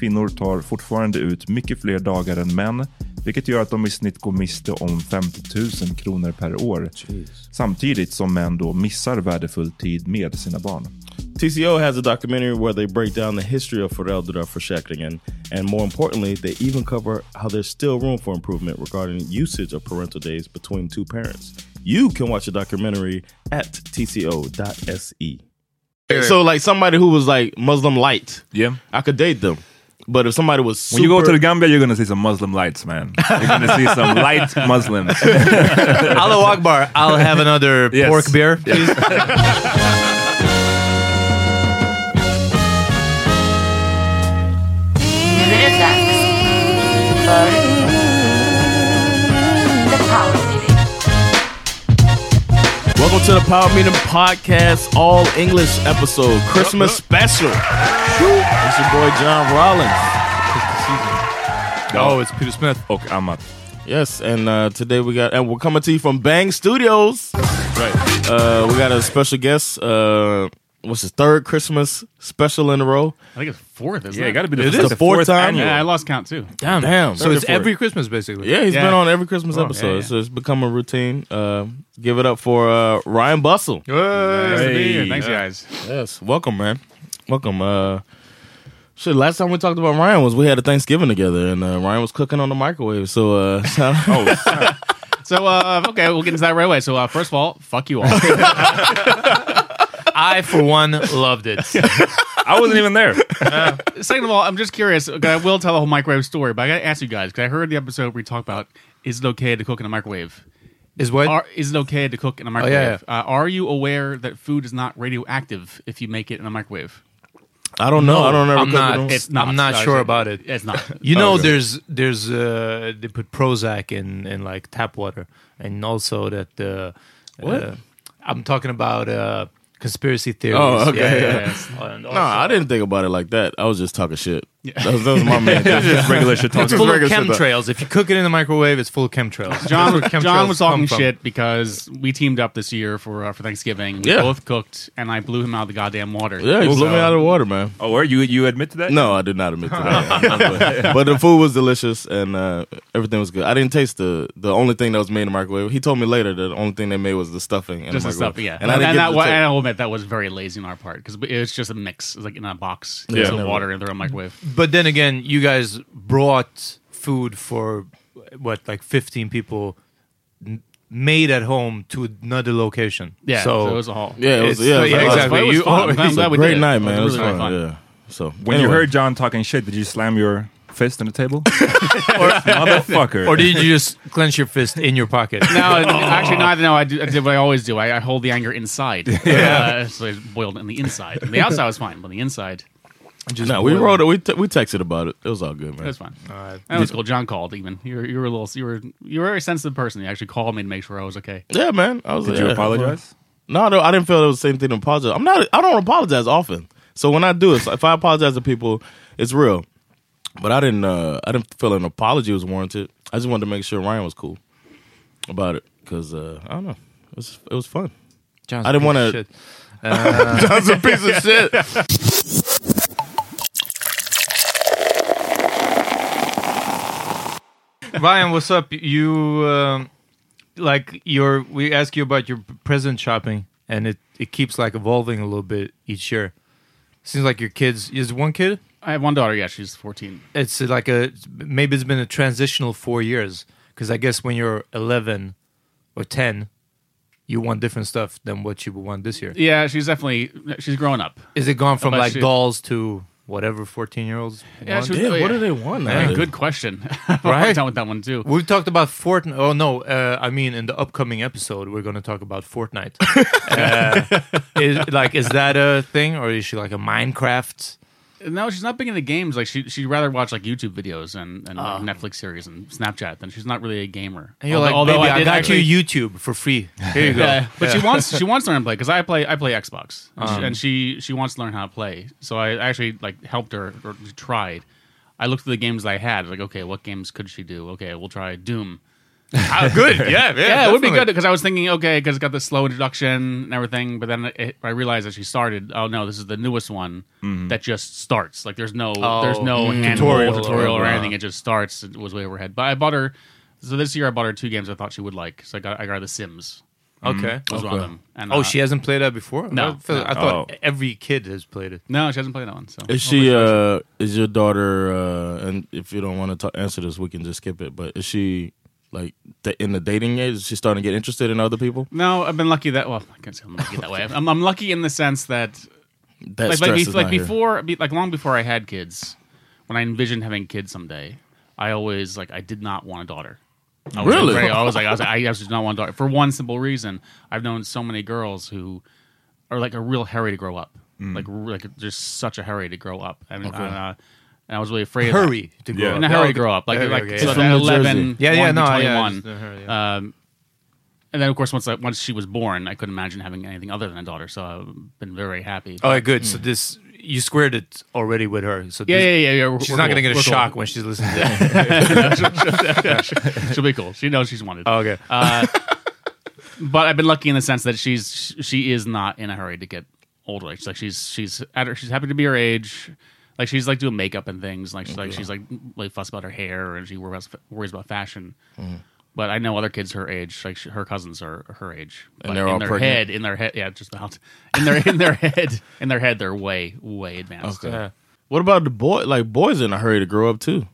Kvinnor tar fortfarande ut mycket fler dagar än män, vilket gör att de i snitt går miste om 50 000 kronor per år. Jeez. Samtidigt som män då missar värdefull tid med sina barn. TCO has a documentary where they break down the history of föräldraförsäkringen and more importantly, they even cover how there's still room for improvement regarding usage of parental days between two parents. You can watch the documentary at tco.se. So like somebody who was like Muslim light, yeah, I could date them. But if somebody was super... When you go to the Gambia, you're gonna see some Muslim lights, man. You're gonna see some light Muslims. Allahu Akbar, I'll have another yes. pork beer, please. Yes. Welcome to the Power Meeting Podcast All English episode, Christmas special. It's your boy John Rollins. Oh, it's Peter Smith. Okay, I'm Amat. Yes, and uh, today we got, and we're coming to you from Bang Studios. Right. Uh, we got a special guest. Uh, what's his third Christmas special in a row? I think it's fourth. Isn't yeah, it? it got to be the, it is the fourth, fourth time. Yeah, I lost count too. Damn, damn. So it's every Christmas basically. Yeah, he's yeah. been on every Christmas oh, episode, yeah, yeah. so it's become a routine. Uh, give it up for uh, Ryan Bussell. Hey. Nice to be here. Thanks, guys. Yes, welcome, man. Welcome. Uh, Shit, last time we talked about Ryan was we had a Thanksgiving together, and uh, Ryan was cooking on the microwave. So, uh, oh, so uh, okay, we'll get into that right away. So, uh, first of all, fuck you all. I, for one, loved it. I wasn't even there. Uh, second of all, I'm just curious. I will tell the whole microwave story, but I got to ask you guys because I heard the episode where we talked about is it okay to cook in a microwave? Is what? Are, is it okay to cook in a microwave? Oh, yeah, yeah. Uh, are you aware that food is not radioactive if you make it in a microwave? I don't know. No, I don't know. I'm not. It's not. I'm not sure about it. It's not. You know, okay. there's there's uh, they put Prozac in in like tap water, and also that uh, what? Uh, I'm talking about uh, conspiracy theories. Oh, okay, Yeah, yeah. yeah, yeah. No, I didn't think about it like that. I was just talking shit. That, was, that was my main thing. Just regular shit It's talking. full of regular shit, though. chemtrails. If you cook it in the microwave, it's full of chemtrails. John, That's where John chemtrails was talking come from. shit because we teamed up this year for uh, for Thanksgiving. We Yeah. both cooked, and I blew him out of the goddamn water. Yeah, you blew me out of the water, man. Oh, where you you admit to that? No, I did not admit to that. but, but the food was delicious and uh, everything was good. I didn't taste the the only thing that was made in the microwave. He told me later that the only thing they made was the stuffing. In Just the the microwave. stuff, yeah. And I didn't and get that, the wa- taste. and I'll admit that was very lazy on our part because it was just a mix, It was like in a box, Yeah. some water and throw in the microwave. But then again, you guys brought food for what, like 15 people made at home to another location. Yeah, so, so, it was a haul. Yeah, it was, yeah, it was yeah, like- exactly. It was You- fun. I'm glad we Great did it. night, It man. It was was really, fun. really Yeah. So When anyway. you heard John talking shit, did you slam your fist on the table? or, Motherfucker. or did you just clench your fist in your pocket? No, actually, neither. no. I know. I, do, I did what I always do. I, I hold the anger inside. Yeah, uh, so it's boiled on the inside. And the outside was fine, but the inside, no, we wrote it. We t- we texted about it. It was all good, it man. was fine. That was cool. John called. Even you were, you were a little. You were you were a very sensitive person. You actually called me to make sure I was okay. Yeah, man. I was. Did yeah, you apologize? No, no, I didn't feel it was the same thing to apologize. I'm not. I don't apologize often. So when I do it, so if I apologize to people, it's real. But I didn't. Uh, I didn't feel an apology was warranted. I just wanted to make sure Ryan was cool about it because uh, I don't know. It was it was fun. John's I didn't wanna- of shit. John's a piece of shit. Ryan, what's up? You um, like your we ask you about your present shopping, and it it keeps like evolving a little bit each year. Seems like your kids is one kid. I have one daughter. Yeah, she's fourteen. It's like a maybe it's been a transitional four years because I guess when you're 11 or 10, you want different stuff than what you would want this year. Yeah, she's definitely she's growing up. Is it gone from But like she- dolls to whatever 14 year olds? Yeah, want? she was- Yeah, what yeah. do they want? Yeah, nowadays? good question. Right? right, done with that one too. We've talked about Fortnite. Oh no, uh, I mean in the upcoming episode we're going to talk about Fortnite. uh, is like is that a thing or is she like a Minecraft? No, she's not big into games. Like she she'd rather watch like YouTube videos and, and like, Netflix series and Snapchat than she's not really a gamer. And you're Although- like, although baby, I, did got actually- you YouTube for free. Here you go. Yeah, but she wants she wants to learn to play because I play I play Xbox and, Um. she, and she she wants to learn how to play. So I actually like helped her or tried. I looked at the games I had. Like, okay, what games could she do? Okay, we'll try Doom. Ah, good. Yeah, yeah. Yeah, it would be good because I was thinking, okay, because it's got the slow introduction and everything. But then it, I realized that she started. Oh no, this is the newest one that just starts. Like there's no there's no Mm. handhold Tutorial tutorial, or- or anything. It just starts. It was way overhead. But I bought her. So this year I bought her two games I thought she would like. So I got I got her The Sims. Okay. Was one of them. And, Oh, uh, she hasn't played that before. No, I, feel- no. I thought Oh. every kid has played it. No, she hasn't played that one. So Is she? Uh, is your daughter? Uh, and if you don't want to answer this, we can just skip it. But is she like th- in the dating age? Is she starting to get interested in other people? No, I've been lucky that. Well, I can't say I'm lucky that way. I'm, I'm lucky in the sense that That like, like, be- like before, be- like long before I had kids, when I envisioned having kids someday, I always like I did not want a daughter. I was Really? Like, very- I was like, I was like, I just did not want a daughter for one simple reason. I've known so many girls who are like a real hurry to grow up, like r- like just such a hurry to grow up. I mean, and, uh, and I was really afraid. of that. Hurry to grow Yeah. up. in a hurry to grow up, like Okay, like okay, so yeah. at From New 11, Yeah, yeah, 1 to no, yeah, 21. just, uh, her, yeah. Um, and then of course once I, once she was born, I couldn't imagine having anything other than a daughter. So I've been very happy. All right, good. So this you squared it already with her. So Yeah, this- yeah, yeah. yeah. We're- She's we're not cool. going to get a We're cool. shock when she's listening to it. She'll be cool. She knows she's wanted. Oh, okay. Uh, but I've been lucky in the sense that she's she is not in a hurry to get older. She's like she's she's at her, she's happy to be her age. Like she's like doing makeup and things. Like she's like she's like like fuss about her hair and she worries worries about fashion. But I know other kids her age, like she, her cousins are her age, but they're in all their pregnant? head, in their head, yeah, just about in their in their head, in their head, they're way way advanced. Okay. Yeah. What about the boy? Like boys in a hurry to grow up too.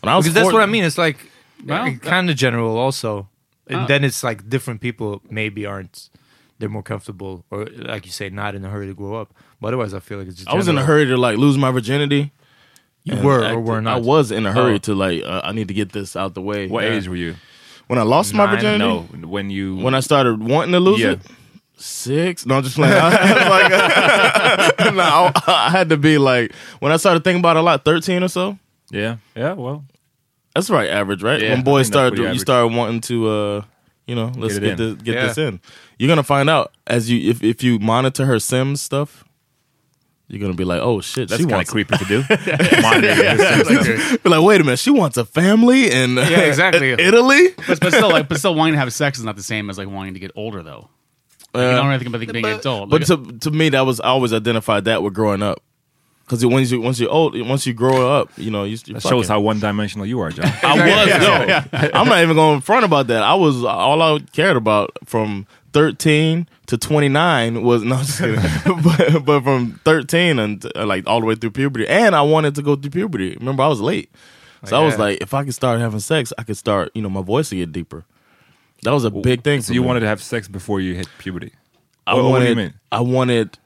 When I was Because that's what I mean. It's like Well, kind of general also. And Uh, then it's like different people maybe aren't they're more comfortable or like you say not in a hurry to grow up. But otherwise I feel like it's just I was in a hurry to like lose my virginity. You And were I, or were not. I was in a hurry Oh. to like uh, I need to get this out the way. What Yeah. age were you? When I lost my virginity? No, when you When I started wanting to lose Yeah. it? Six? No, I'm just playing. I, was like, no, I, I had to be like when I started thinking about it a lot, 13 or so. yeah yeah well That's right, average, right? Yeah, when boys start, you average. start wanting to uh, You know, let's Get get, this, in. get Yeah. this in. You're gonna find out as you if if you monitor her Sims stuff. You're gonna be like, oh shit, That's she kind of wants. creepy to do. Monitor your Sims. Be like, wait a minute, she wants a family in Yeah, exactly. Italy. But, but still, like, but still, wanting to have sex is not the same as like wanting to get older, though. Like, you uh, don't really think about being an adult. But Like, to to me, that was I always identified that with growing up. Because once you once you old once you grow up, you know you That shows how one dimensional you are, John. I was. yo, I'm not even going to front about that. I was all I cared about from 13 to 29 was no, I'm just kidding. but, but from 13 and uh, like all the way through puberty, and I wanted to go through puberty. Remember, I was late, so I was like, if I could start having sex, I could start. You know, my voice would get deeper. That was a big thing. So for you me. wanted to have sex before you hit puberty? I What- wanted. what do you mean? I wanted.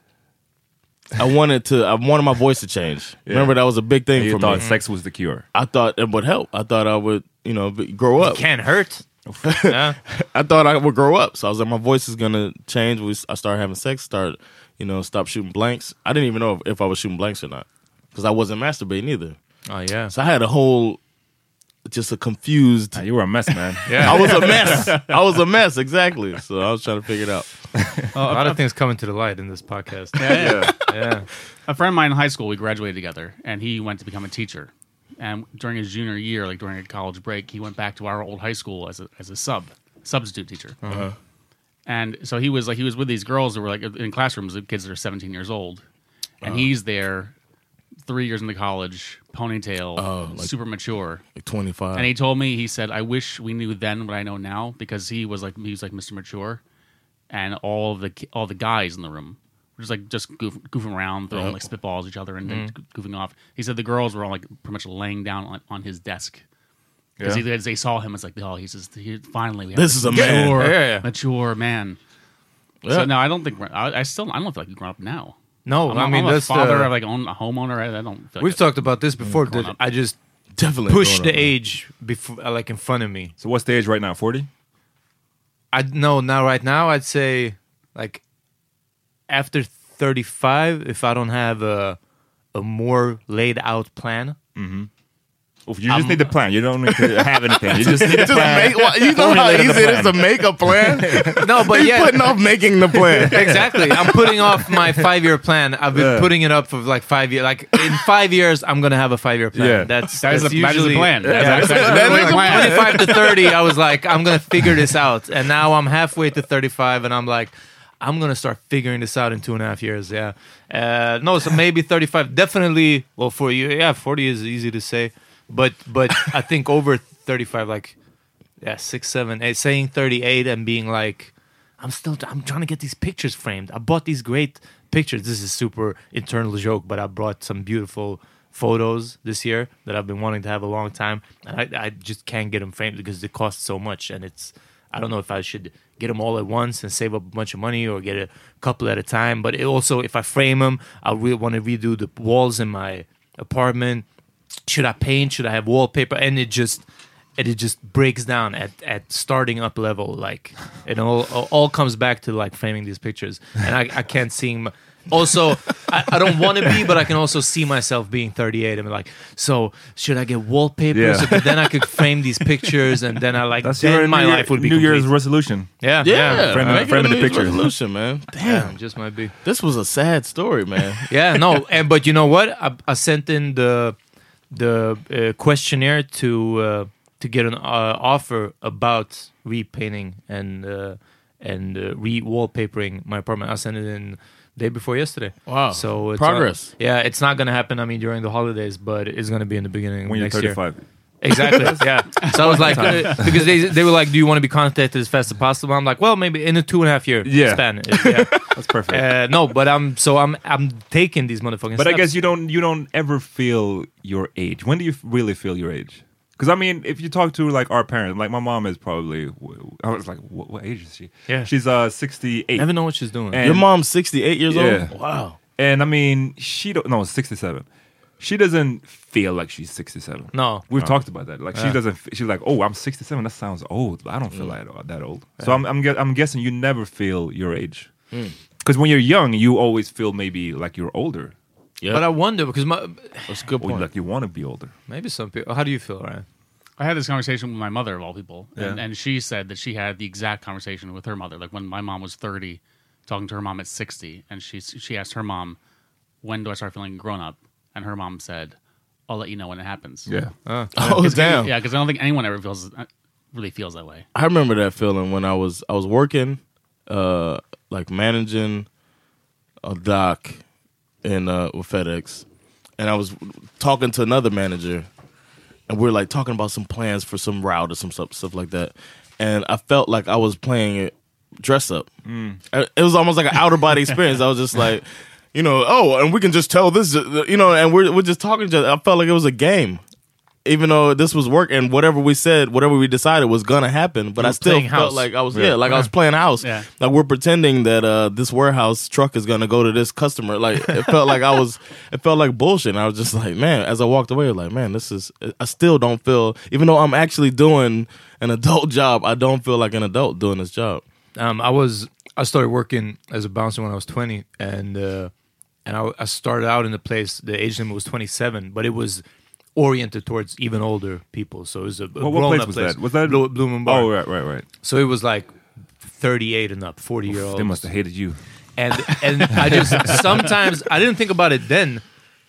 I wanted to. I wanted my voice to change. Remember, that was a big thing You for thought me. sex was the cure. I thought it would help. I thought I would, you know, grow up. Can't hurt. yeah. I thought I would grow up, so I was like, my voice is gonna change. We, I started having sex, start, you know, stop shooting blanks. I didn't even know if, if I was shooting blanks or not, because I wasn't masturbating either. Oh yeah. So I had a whole, just a confused. Ah, you were a mess, man. Yeah. I was a mess. I was a mess, exactly. So I was trying to figure it out. a lot of things coming to the light in this podcast. yeah, yeah. yeah. a friend of mine in high school, we graduated together, and he went to become a teacher. And during his junior year, like during a college break, he went back to our old high school as a as a sub substitute teacher. And so he was like he was with these girls that were like in classrooms of kids that are 17 years old, and he's there, three years into college, ponytail, Oh, like- super mature. Like twenty five. And he told me, he said, I wish we knew then what I know now because he was like he was like Mr. Mature, and all the ki- all the guys in the room were just like just goof, goofing around, throwing like spitballs at each other and then mm-hmm. goofing off. He said the girls were all like pretty much laying down on, on his desk. Because Yeah. they saw him, it's like, oh, he says, he, finally, we have This is a man. mature, Yeah, yeah. mature man. Yeah. So no, I don't think I, I still I don't feel like you grown up now. No, I'm, I I mean am a that's father the- of like own a homeowner. I, I don't. Feel We've like talked about this before. growing That up. I just definitely push grown the up, man. age before, uh, like in front of me. So what's the age right now? Forty. I no now right now I'd say like after thirty five if I don't have a a more laid out plan. You just need the plan. You don't need to have anything. You just need a Just plan. make, well, you know how easy it is to make a plan. No, but He's yeah, putting off making the plan. exactly. I'm putting off my five year plan. I've been Yeah. putting it up for like five years. Like in five years, I'm gonna have a five year plan. Yeah. That's That is, that's a, that is usually the plan. Yeah, That's, that's, that literally a plan. 25 to 30, I was like, I'm gonna figure this out. And now I'm halfway to 35, and I'm like, I'm gonna start figuring this out in two and a half years. Yeah. Uh, no, so maybe 35. Definitely. Well, for you, yeah, 40 is easy to say, but but I think over 35, like yeah, six, seven, eight, saying 38 and being like, I'm still, I'm trying to get these pictures framed. I bought these great pictures. This is super internal joke, but I brought some beautiful photos this year that I've been wanting to have a long time, and I, I just can't get them framed because they cost so much, and it's, I don't know if I should get them all at once and save up a bunch of money or get a couple at a time. But it also, if I frame them, I really want to redo the walls in my apartment. Should I paint? Should I have wallpaper? And it just and it just breaks down at, at starting up level. Like it all all comes back to like framing these pictures, and I, I can't see. My, also, I, I don't want to be, but I can also see myself being 38 and be like, so should I get wallpaper Yeah. so that then I could frame these pictures, and then I like That's then your my New, Year- life would be New Year's complete. resolution. yeah, Yeah, yeah, Frame- make it frame a the New Year's pictures. resolution, man. Damn, yeah, Damn, just might be. this was a sad story, man. Yeah, no, and but you know what? I, I sent in the the uh, questionnaire to uh, to get an uh, offer about repainting and uh, and uh, re wallpapering my apartment. I sent it in day before yesterday. Wow. So it's Progress. uh, yeah, it's not gonna happen. I mean, during the holidays, but it's gonna be in the beginning When you're next year. 35. Exactly. yeah. So I was like, uh, because they they were like, "Do you want to be contacted as fast as possible?" I'm like, "Well, maybe in a two and a half year Yeah. span." Yeah. That's perfect. Uh, no, but I'm so I'm I'm taking these motherfucking. but I steps. guess you don't you don't ever feel your age. When do you really feel your age? Because I mean, if you talk to like our parents, like my mom is probably I was like, what, what age is she? Yeah. she's uh 68. never know what she's doing. And- Your mom's 68 years Yeah. old? Wow. And I mean, she don't no 67. She doesn't feel like she's 67. No. We've talked about that. Like she doesn't. She's like, oh, I'm 67. That sounds old. I don't feel Mm. like that old. So I'm I'm, gue- I'm guessing you never feel your age. Mm. Because when you're young, you always feel maybe like you're older. Yeah. But I wonder because my That's a good Or point. like you want to be older. maybe some people. How do you feel, Ryan? I had this conversation with my mother of all people, and, Yeah. and she said that she had the exact conversation with her mother. Like when my mom was thirty, talking to her mom at sixty, and she she asked her mom, "When do I start feeling grown up?" And her mom said, "I'll let you know when it happens." Yeah. Oh damn! yeah, because I don't think anyone ever feels uh, really feels that way. I remember that feeling when I was I was working, uh, like managing a dock in uh, with FedEx, and I was talking to another manager, and we are like talking about some plans for some route or some stuff, stuff like that, and I felt like I was playing it dress up. Uh, It was almost like an outer body experience. I was just like, you know, oh, and we can just tell this, uh, you know, and we're we're just talking to. I felt like it was a game. Even though this was work and whatever we said, whatever we decided was gonna happen, but I still felt house. like I was yeah, like I was playing house. Yeah. Like we're pretending that uh, this warehouse truck is gonna go to this customer. Like it felt like I was, it felt like bullshit. And I was just like, man, as I walked away, like, man, this is. I still don't feel, even though I'm actually doing an adult job, I don't feel like an adult doing this job. Um, I was I started working as a bouncer when I was 20, and uh, and I, I started out in the place. The age limit was 27, but it was oriented towards even older people. So it was a, a What, what place was that? Was that Blue, Blue Bar? Oh, right, right, right. So it was like 38 and up, 40 year olds. They must have hated you. and and I just sometimes I didn't think about it then,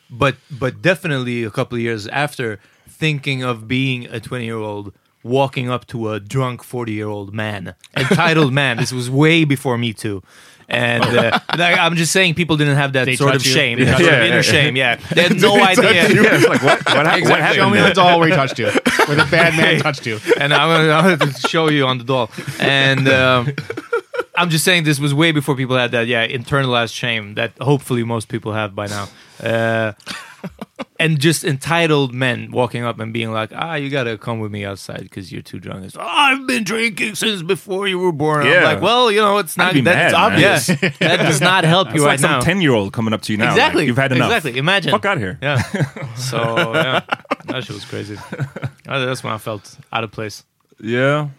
but but definitely a couple of years after, thinking of being a twenty year old walking up to a drunk forty year old man, entitled man. This was way before Me Too. And uh, like, I'm just saying, people didn't have that They sort of you? shame, They that sort of inner shame. Yeah, they had no idea. Yeah, it's like, what, what, hap- what happened? Show me there? the doll where he touched you, where the bad man touched you. and I'm gonna, I'm gonna show you on the doll. And um, I'm just saying this was way before people had that, yeah, internalized shame that hopefully most people have by now. Uh, and just entitled men walking up and being like, ah, you gotta come with me outside because you're too drunk. It's, oh, I've been drinking since before you were born. I'm like, well, you know, it's not that's mad, obvious. that does not help you It's right some now. 10 year old coming up to you now. like, Exactly. You've had enough. Exactly. Imagine. Fuck out here. Yeah. So yeah, that shit was crazy. That's when I felt out of place. Yeah.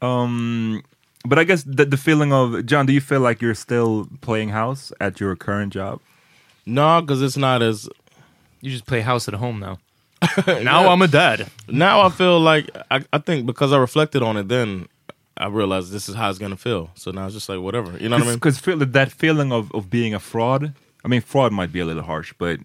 Um, but I guess the, the feeling of, John, do you feel like you're still playing house at your current job? No, because it's not as. You just play house at home now. now I'm a dad. Now I feel like I, I think because I reflected on it then, I realized this is how it's gonna feel. So now it's just like whatever. You know what I mean? Because feel, that feeling of, of being a fraud, I mean, fraud might be a little harsh, but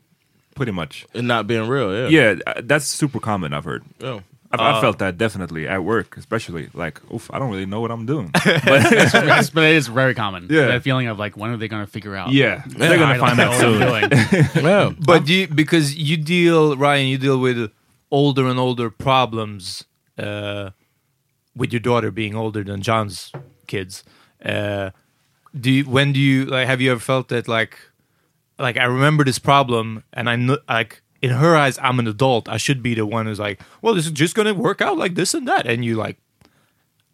pretty much. And not being real. Yeah. Yeah, uh, that's super common, I've heard. Yeah. I've, I've felt that definitely at work, especially. Like, oof, I don't really know what I'm doing. Yes, but it is very common. Yeah. that feeling of like, when are they going to figure out? yeah, they're I gonna don't find know that what I'm soon. doing. Yeah. But you, because you deal, Ryan, you deal with older and older problems uh, with your daughter being older than John's kids. Uh, do you, when do you like? Have you ever felt that like, like I remember this problem and I know like in her eyes I'm an adult. I should be the one who's like, well, this is just gonna work out like this and that, and you like,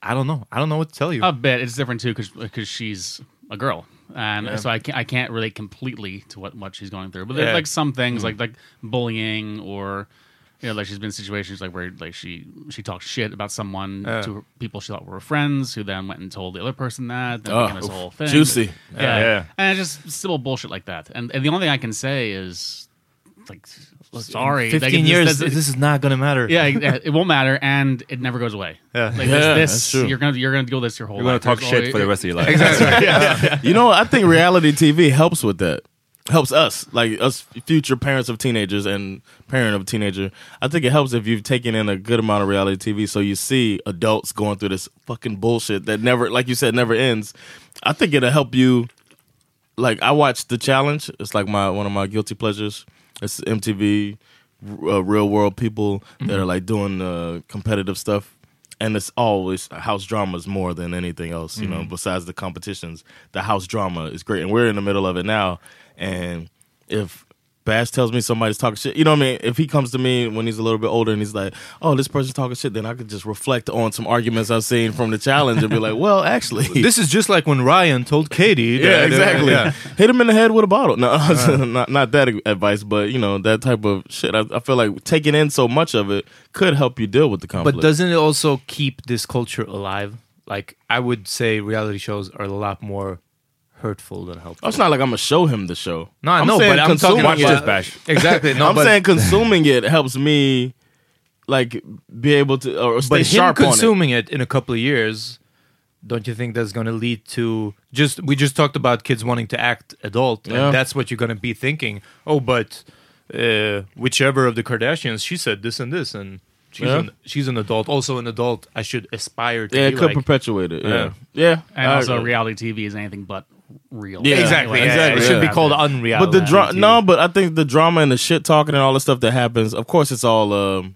I don't know, I don't know what to tell you. A bit. It's different too because she's a girl, and so I can't I can't relate completely to what what she's going through. But there's Yeah. like some things mm-hmm. like like bullying or. You know, like she's been in situations like where like she she talked shit about someone to her, people she thought were her friends, who then went and told the other person that. Then Oh, this whole thing. juicy. yeah. Yeah. and it's just simple bullshit like that. And, and the only thing I can say is like, sorry, like, Fifteen this- years, this- this is not gonna matter. yeah, it, it won't matter, and it never goes away. Yeah. like Yeah, this, that's this true. you're gonna you're gonna deal with this your whole life. You're gonna talk There's shit always- for the rest of your life. Exactly. Yeah. You know, I think reality TV helps with that. Helps us, like us future parents of teenagers and parent of a teenager. I think it helps if you've taken in a good amount of reality TV, so you see adults going through this fucking bullshit that never, like you said, never ends. I think it'll help you. Like I watched the challenge. It's like my one of my guilty pleasures. It's MTV, uh, real world people that are like doing uh, competitive stuff. And it's always house dramas more than anything else you know besides the competitions. The house drama is great. And we're in the middle of it now. And if Bash tells me somebody's talking shit. You know what I mean? If he comes to me when he's a little bit older and he's like, "Oh, this person's talking shit," then I could just reflect on some arguments I've seen from the challenge and be like, "Well, actually, This is just like when Ryan told Katie. yeah, uh, exactly. yeah. Hit him in the head with a bottle. No, uh-huh. not not that advice, but you know that type of shit. I, I feel like taking in so much of it could help you deal with the conflict. But doesn't it also keep this culture alive? Like I would say, reality shows are a lot more hurtful than helpful. Oh, it's not like I'm gonna show him the show. No, I I'm know, but I'm talking about it- this, Bash. exactly. No, I'm but saying consuming it helps me like be able to or stay but him sharp on it. consuming it. in a couple of years, don't you think that's going to lead to just? We just talked about kids wanting to act adult, Yeah. and that's what you're going to be thinking. Oh, but uh, whichever of the Kardashians, she said this and this, and she's Yeah. an, she's an adult, also an adult. I should aspire to Yeah, it could like. perpetuate it. Yeah, Yeah. yeah. And I also, agree. reality TV is anything but real. Yeah, Exactly, Anyway, yeah, exactly, It should yeah. be called unreal. But the drama, no, but I think the drama and the shit talking and all the stuff that happens. Of course, it's all um,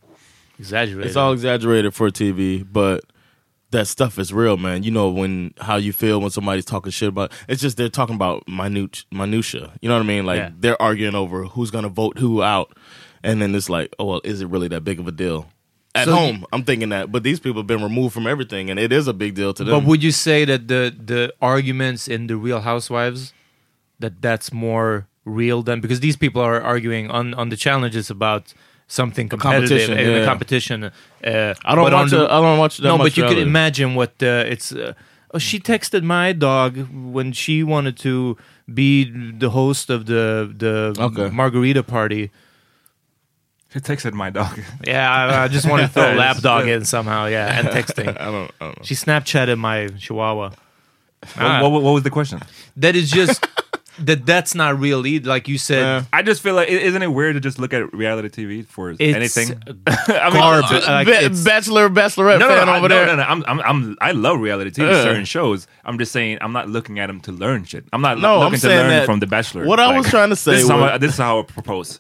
exaggerated. it's all exaggerated for TV, but that stuff is real, man. You know when how you feel when somebody's talking shit about. It's just they're talking about minute minutia. You know what I mean? Like Yeah. they're arguing over who's gonna vote who out, and then it's like, oh well, is it really that big of a deal? At So home, I'm thinking that, but these people have been removed from everything, and it is a big deal to them. But would you say that the the arguments in the Real Housewives that that's more real than because these people are arguing on on the challenges about something competitive competition, in the yeah. competition. Uh, I don't on watch. the- I don't watch that no, but you could imagine what uh, it's. Uh, oh, she texted my dog when she wanted to be the host of the the Okay. margarita party. She texted my dog. Yeah, I, I just wanted to throw Yes. lapdog in somehow. Yeah, and texting. I don't. I don't know. She Snapchatted my Chihuahua. Ah. what, what, what was the question? that is just that that's not real either. Like you said, Yeah. I just feel like, i- isn't it weird to just look at reality TV for it's anything? garbage. like, Ba- it's- Bachelor, Bachelorette No, no, fan no, I- over no, there. no, no. I'm, I'm, I'm, I love reality TV, Yeah. certain shows. I'm just saying, I'm not looking at them to learn shit. I'm not No, looking I'm to saying learn that- from The Bachelor. what I was trying to say This is, how was- I, this is how I propose.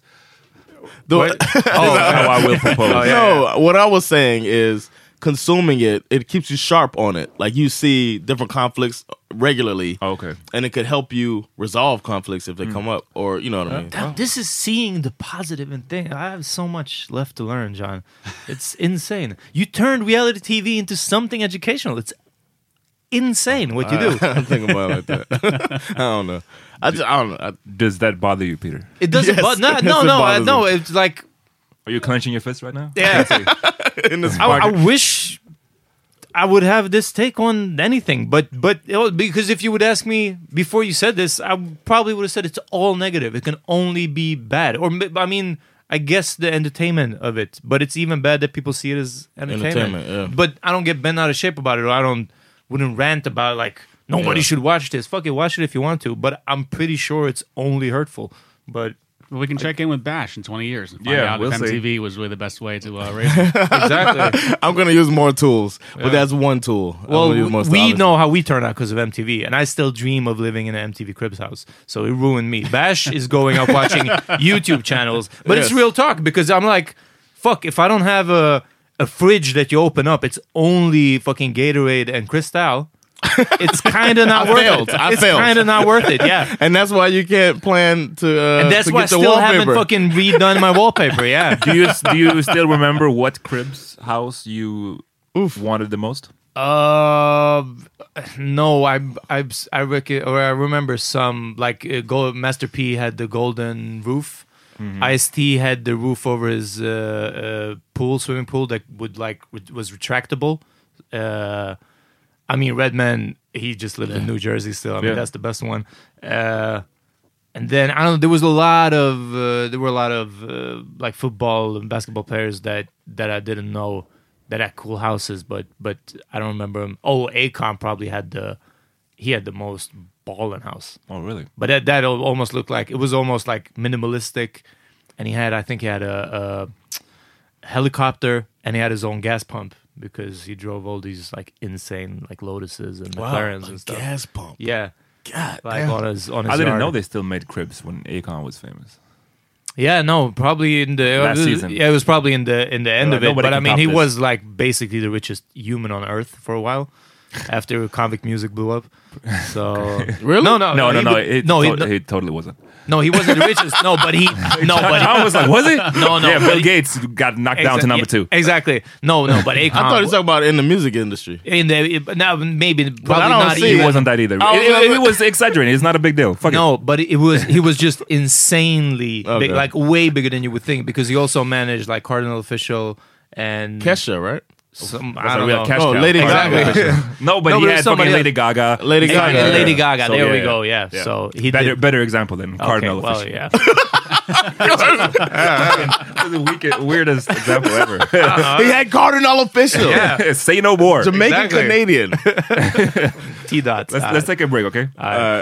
The- this is how I will propose. no, what I was saying is consuming it, it keeps you sharp on it. Like you see different conflicts regularly. Oh, okay. And it could help you resolve conflicts if they Mm. come up, or you know what I mean. Damn, this is seeing the positive in things. I have so much left to learn, John. It's insane. You turned reality TV into something educational. It's insane what you do. I don't think about it like that. I don't know. I just I don't know. I, Does that bother you, Peter? It doesn't. Yes, but no, yes, no, it no, I- bothers no. me. It's like Are you clenching your fist right now? yeah. in this I, I market. wish I would have this take on anything, but but it was- because if you would ask me before you said this, I probably would have said it's all negative. It can only be bad, or m- I mean, I guess the entertainment of it, but it's even bad that people see it as entertainment. Entertainment, yeah. But I don't get bent out of shape about it, or I don't wouldn't rant about like nobody Yeah. should watch this. Fuck it, watch it if you want to, but I'm pretty sure it's only hurtful. But We can check in with Bash in 20 years and find Yeah, out we'll if see. MTV was really the best way to uh, raise them. exactly. I'm gonna use more tools, but that's one tool. Well, gonna use more we stylists. know how we turn out because of MTV, and I still dream of living in an MTV Cribs house. So it ruined me. Bash is going up watching YouTube channels, but it's real talk because I'm like, fuck, if I don't have a a fridge that you open up, it's only fucking Gatorade and Cristal. It's kind of not I worth failed. it. I it's failed. kind of not worth it. Yeah. and that's why you can't plan to. Uh, And that's to why I get the still haven't fucking redone my wallpaper. Yeah. Do you do you still remember what Cribs house you Oof. wanted the most? Uh, no, I I I reckon or I remember some like uh, Gold, Master P had the golden roof. Ice T had the roof over his uh, uh, pool, swimming pool that would like re- was retractable. Uh, I mean, Redman, he just lived in New Jersey still. I mean, Yeah. that's the best one. Uh, and then I don't know. There was a lot of uh, there were a lot of uh, like football and basketball players that that I didn't know that had cool houses, but but I don't remember them. Oh, Akon probably had the he had the most ballin' house, Oh, really? but that that almost looked like it was almost like minimalistic, and he had I think he had a, a helicopter and he had his own gas pump because he drove all these like insane like Lotuses and Wow, McLarens and stuff. gas pump. Yeah, God, like damn. on his on his. I didn't yard. know they still made Cribs when Akon was famous. Yeah, no, probably in the Last uh, season. Yeah, it was probably in the in the end of it. But I mean, he this. was like basically the richest human on earth for a while after Konvict Music blew up. So Really? No, no, No, no, he no. would- It, no, he, to- he totally wasn't. no, he wasn't the richest. No, but he no, but I was like, was it? No, no, Yeah, Bill he- Gates got knocked down to number two. Exactly. No, no, but Akon. I thought he was talking about in the music industry. in the now maybe probably I don't not see He wasn't that either. I It, it- it was exaggerating. It's not a big deal. Fuck No, but it was he was just insanely Okay. big, like way bigger than you would think because he also managed like Kardinal Offishall and Kesha, right? Some That's I a don't real know. cash Oh, cow. Lady Exactly. Gaga. no, but No, he but had somebody fucking else. Lady Gaga. Lady Lady Gaga. Gaga. Lady. Gaga. So, there yeah, we yeah. go. Yeah. Yeah. So he better, did. better example than Kardinal. Okay, well, official. yeah. That's the weakest, weirdest example ever. Uh-huh. He had Kardinal Offishall. Yeah. Say no more. Jamaican Exactly. Canadian. T dots. Let's, let's take a break, okay? Uh,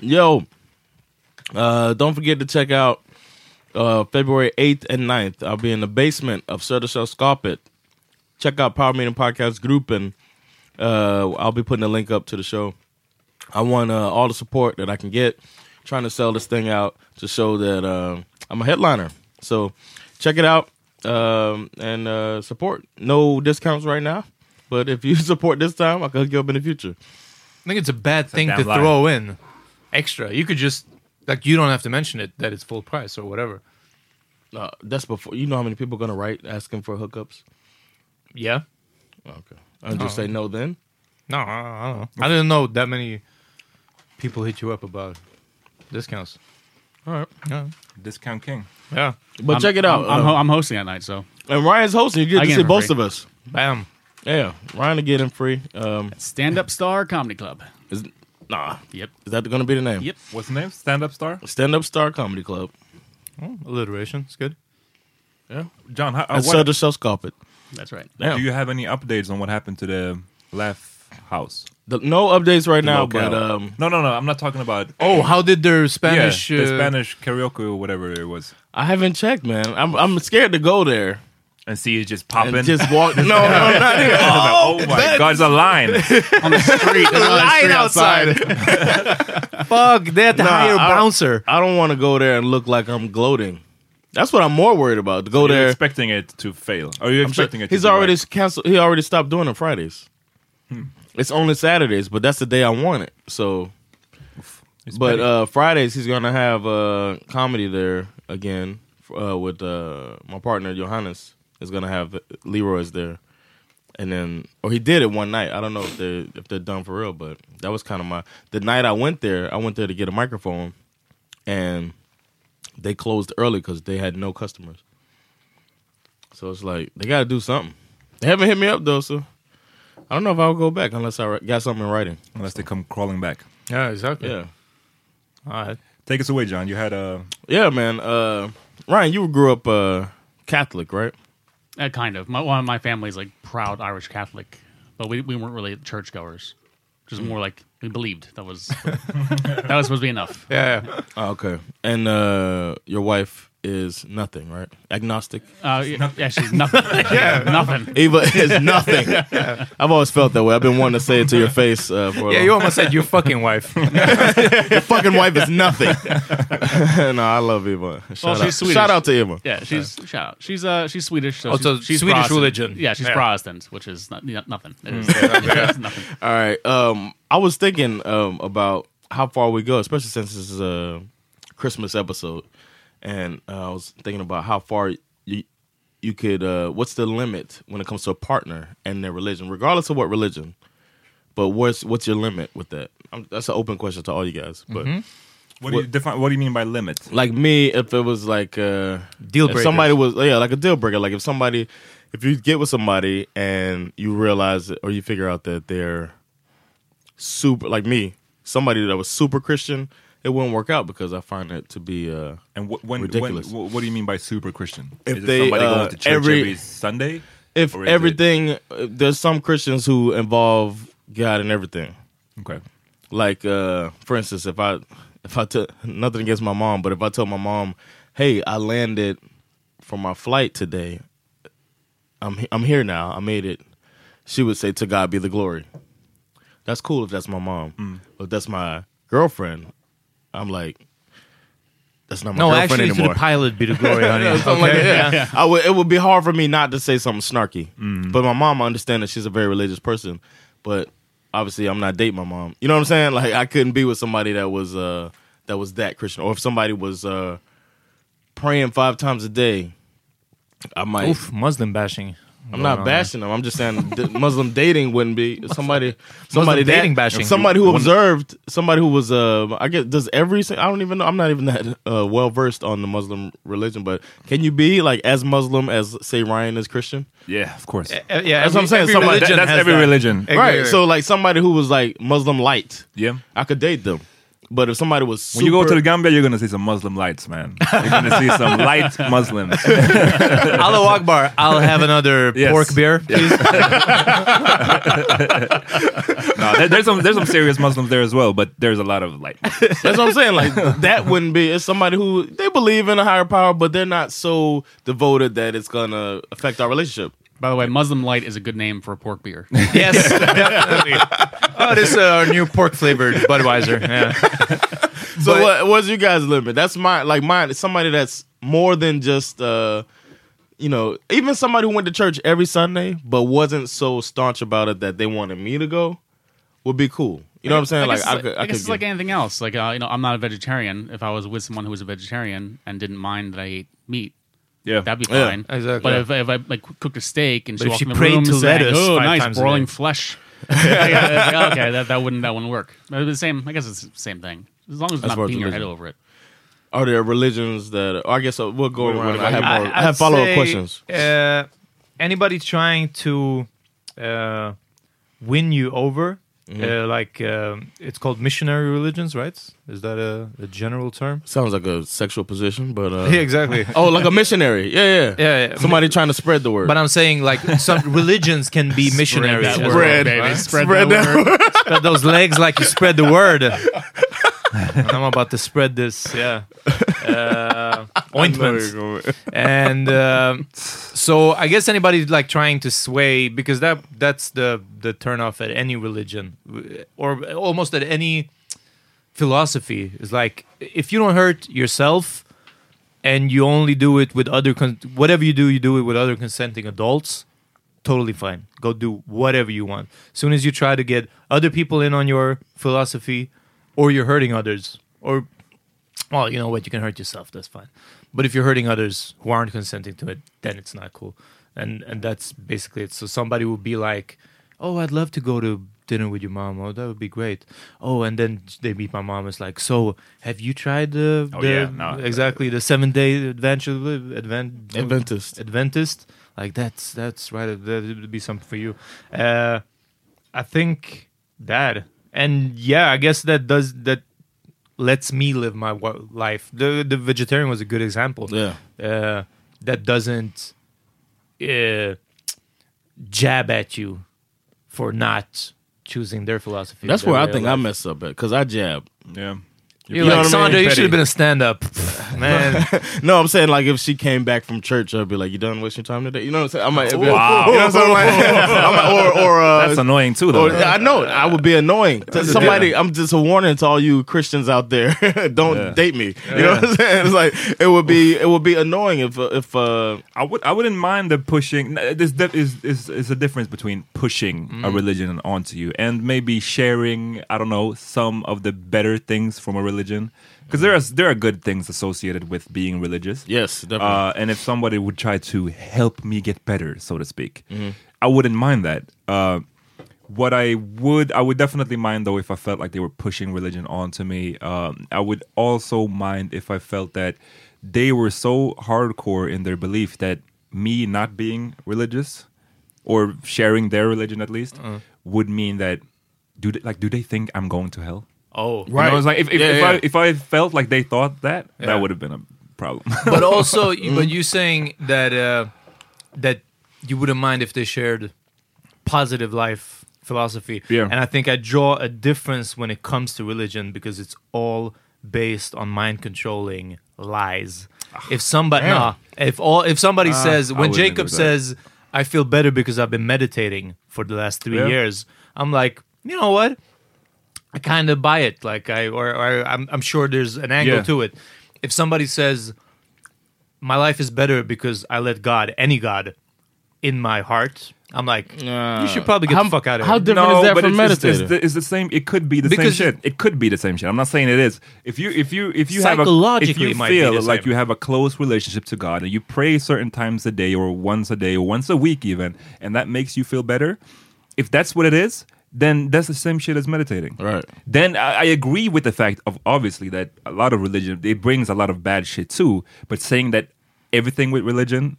Yo, uh, don't forget to check out uh, February 8th and 9th. I'll be in the basement of Södershell Skapet. Check out Power Meeting Podcast Group, and uh, I'll be putting a link up to the show. I want uh, all the support that I can get, trying to sell this thing out to show that uh, I'm a headliner. So check it out um, and uh, support. No discounts right now, but if you support this time, I can hook you up in the future. I think it's a bad thing damn to lie. throw in extra. You could just like you don't have to mention it that it's full price or whatever. Uh, that's before you know how many people are gonna write asking for hookups. Yeah. Okay, I'll just Oh. say no then. No, I, I don't know. I didn't know that many people hit you up about discounts. All right, Yeah. Discount King. Yeah. but I'm- check it out. I'm, I'm, uh, ho- I'm hosting that night, so and Ryan's hosting. You get to get see it for both free. of us. Bam. Yeah, Ryan to get in free. Um, Stand Up Star Comedy Club. is nah. Yep. Is that gonna be the name? Yep. What's the name? Stand Up Star? Stand Up Star Comedy Club. Oh, alliteration. It's good. Yeah, John, how, uh, and what, Södershell Skapet. That's right. Damn. do you have any updates on what happened to the Laugh House? The- no updates right now, Locale. but um, no, no, no. I'm not talking about. Oh, how did their Spanish yeah, the uh, Spanish karaoke or whatever it was, I haven't checked, man. I'm I'm scared to go there and see it just popping. and just walk. no, no, not even. oh, my God, it's a line. On the street. there's another line outside. Fuck, they had to Nah, hire a bouncer. I don't want to go there and look like I'm gloating. That's what I'm more worried about. To go You're there. expecting it to fail. Are you I'm sure- expecting it? To he's already right? canceled. He already stopped doing it Fridays. Hmm. It's only Saturdays, but that's the day I want it. So, It's but uh, Fridays he's gonna have uh, comedy there again uh, with uh, my partner Johannes is gonna have Leroy's there, and then or he did it one night. I don't know if they're if they're done for real, but that was kind of my the night I went there. I went there to get a microphone, and they closed early because they had no customers. So it's like they got to do something. They haven't hit me up though, so I don't know if I'll go back unless I got something in writing. unless they come crawling back. Yeah, exactly. Yeah, All right. Take us away, John. You had a yeah, man. Uh, Ryan, you grew up uh, Catholic, right? Uh, kind of. My, one my family's like proud Irish Catholic, but we, we weren't really churchgoers. Just more like we believed. That was that was supposed to be enough. Yeah, yeah. Oh, okay. And uh, your wife is nothing, right? Agnostic. Uh, yeah, yeah, she's nothing. yeah, nothing. Eva is nothing. I've always felt that way. I've been wanting to say it to your face uh, for. Yeah, long- you almost said your fucking wife. your fucking wife is nothing. no, I love Eva. Shout, Well, out. Swedish. Shout out to Eva. Yeah, she's shout out. She's uh she's Swedish. So Oh, so she's, she's Swedish Protestant. religion. Yeah, she's Yeah. Protestant, which is not, yeah, nothing. It is- Mm. nothing. All right. Um, I was thinking um, about how far we go, especially since this is a Christmas episode, and uh, I was thinking about how far you you could. Uh, what's the limit when it comes to a partner and their religion, regardless of what religion? But what's what's your limit with that? Um that's an open question to all you guys. But What do you define? What do you mean by limit? like me, if it was like uh, Deal if somebody was yeah, like a deal breaker. Like if somebody, if you get with somebody and you realize or you figure out that they're super like me, somebody that was super Christian, it wouldn't work out because I find it to be uh And wh- when, ridiculous. when wh- what do you mean by super Christian? If is it they, somebody uh, going to church every- every, Sunday? if is it- everything uh, there's some Christians who involve God in everything. Okay. Like uh for instance, if I if I took nothing against my mom, but if I told my mom, "Hey, I landed for my flight today. I'm I'm here now. I made it." She would say, "To God be the glory." That's cool if that's my mom. Mm. But if that's my girlfriend, I'm like, that's not my no, girlfriend actually, anymore. the pilot be the glory, honey. Yeah, something like Okay, that. Yeah. I would, it would be hard for me not to say something snarky. But my mom, I understand that she's a very religious person. But obviously, I'm not dating my mom. You know what I'm saying? Like, I couldn't be with somebody that was uh, that was that Christian, or if somebody was uh, praying five times a day, I might. Oof, Muslim bashing. I'm not on bashing them. I'm just saying Muslim dating wouldn't be somebody. Somebody that- dating bashing. Somebody who observed. Somebody who was. Uh, I guess does every. I don't even know. I'm not even that uh, well versed on the Muslim religion. But can you be like as Muslim as say Ryan is Christian? Yeah, of course. Uh, yeah, That's what I'm saying. every Somebody- religion that's every that. religion. right. So like somebody who was like Muslim light, Yeah. I could date them. But if somebody was super, When you go to the Gambia, you're gonna see some Muslim lights, man. You're gonna see some light Muslims. Allahu Akbar, I'll have another Yes. pork beer, please. no, there, there's some there's some serious Muslims there as well, but there's a lot of light. Muslims. That's what I'm saying. Like that wouldn't be. It's somebody who they believe in a higher power, but they're not so devoted that it's gonna affect our relationship. By the way, Muslim Light is a good name for a pork beer. yes, definitely. Oh, this is our new pork flavored Budweiser. Yeah. So But- what, what's you guys' limit? That's my like mine. It's somebody that's more than just uh, you know, even somebody who went to church every Sunday but wasn't so staunch about it that they wanted me to go would be cool. You know what I'm saying? I Like guess, I it's could, I I guess it's like anything else. Like uh, you know, I'm not a vegetarian. If I was with someone who was a vegetarian and didn't mind that I ate meat, Yeah. that'd be Yeah, fine. exactly. But if, if I like cooked a steak and But she if walked she in the prayed room to saying, lettuce "Oh, five nice times a broiling day." flesh," yeah, like, okay, that, that wouldn't that wouldn't work. But it's the same. I guess it's the same thing. As long as it's As not far as beating your head religion. over it. Are there religions that? Or I guess uh, we'll go What- around. I have about more. you? I, have I'd follow up say, questions. Uh, anybody trying to uh, win you over, uh, like um, it's called missionary religions, right? Is that a, a general term? Sounds like a sexual position, but uh, Yeah, exactly. oh, like a missionary. Yeah, yeah, Yeah, yeah. Somebody trying to spread the word. But I'm saying like some religions can be missionaries. that as word, well, Spread. baby. right? Spread, Spread that, that word. Spread those legs like you spread the word. And I'm about to spread this, yeah, uh, ointment. and um, so I guess anybody like trying to sway because that that's the the turn off at any religion or almost at any philosophy. Is like if you don't hurt yourself and you only do it with other con- whatever you do you do it with other consenting adults totally fine. Go do whatever you want. As soon as you try to get other people in on your philosophy or you're hurting others or well you know what you can hurt yourself that's fine but if you're hurting others who aren't consenting to it then it's not cool and and that's basically it so somebody would be like oh i'd love to go to dinner with your mom oh that would be great oh and then they meet my mom it's like so have you tried the, Oh, the yeah, no. exactly the seven day adventure advent Adventist. Adventist. Like that's that's right. That would be something for you. Uh, I think that, and yeah, I guess that does that lets me live my life. The the vegetarian was a good example. Yeah. Uh, that doesn't uh, jab at you for not choosing their philosophy. That's where I way of think I mess up at because I jab. Yeah. You're You know like, what I mean? Sandra, you should have been a stand-up, man. no, I'm saying like if she came back from church, I'd be like, "You done wasting your time today?" You know what I'm saying? I might, be, Wow. you know what I'm saying? Like, I'm like, or or uh, That's annoying too, though. or- I know. I would be annoying to somebody. I'm just a warning to all you Christians out there. Don't Yeah. date me. You know what I'm saying? It's like it would be it would be annoying if uh, if uh, I would I wouldn't mind the pushing. n- There's def- is is is a difference between pushing a Mm. religion onto you and maybe sharing. I don't know some of the better things from a religion because there are there are good things associated with being religious. yes, definitely. Uh, and if somebody would try to help me get better, so to speak, Mm-hmm. I wouldn't mind that. Uh, what I would, I would definitely mind though if I felt like they were pushing religion onto me. Um, I would also mind if I felt that they were so hardcore in their belief that me not being religious or sharing their religion at least Uh. would mean that do they, like do they think I'm going to hell? Oh, You know, it's like if if, Yeah, if yeah. I if I felt like they thought that, Yeah. that would have been a problem. but also, but you saying that uh, that you wouldn't mind if they shared positive life philosophy. Yeah. And I think I draw a difference when it comes to religion because it's all based on mind controlling lies. If somebody, Damn. nah, if all, if somebody says when Jacob says, "I feel better because I've been meditating for the last three Yeah. years," I'm like, you know what? I kind of buy it. Like I, or, or I'm, I'm sure there's an angle Yeah. to it. If somebody says, "My life is better because I let God, any God, in my heart," I'm like, you should uh, probably get how- the fuck out of here. how here. different is that but from it's, just- meditating? It's, the, it's the same. It could be the Because- same shit. It could be the same shit. I'm not saying it is. If you if you if you have a if Psychologically, you it might be feel like same. you have a close relationship to God and you pray certain times a day or once a day or once a week even, and that makes you feel better. If that's what it is, then that's the same shit as meditating. Right. Then I, I agree with the fact of obviously that a lot of religion it brings a lot of bad shit too. But saying that everything with religion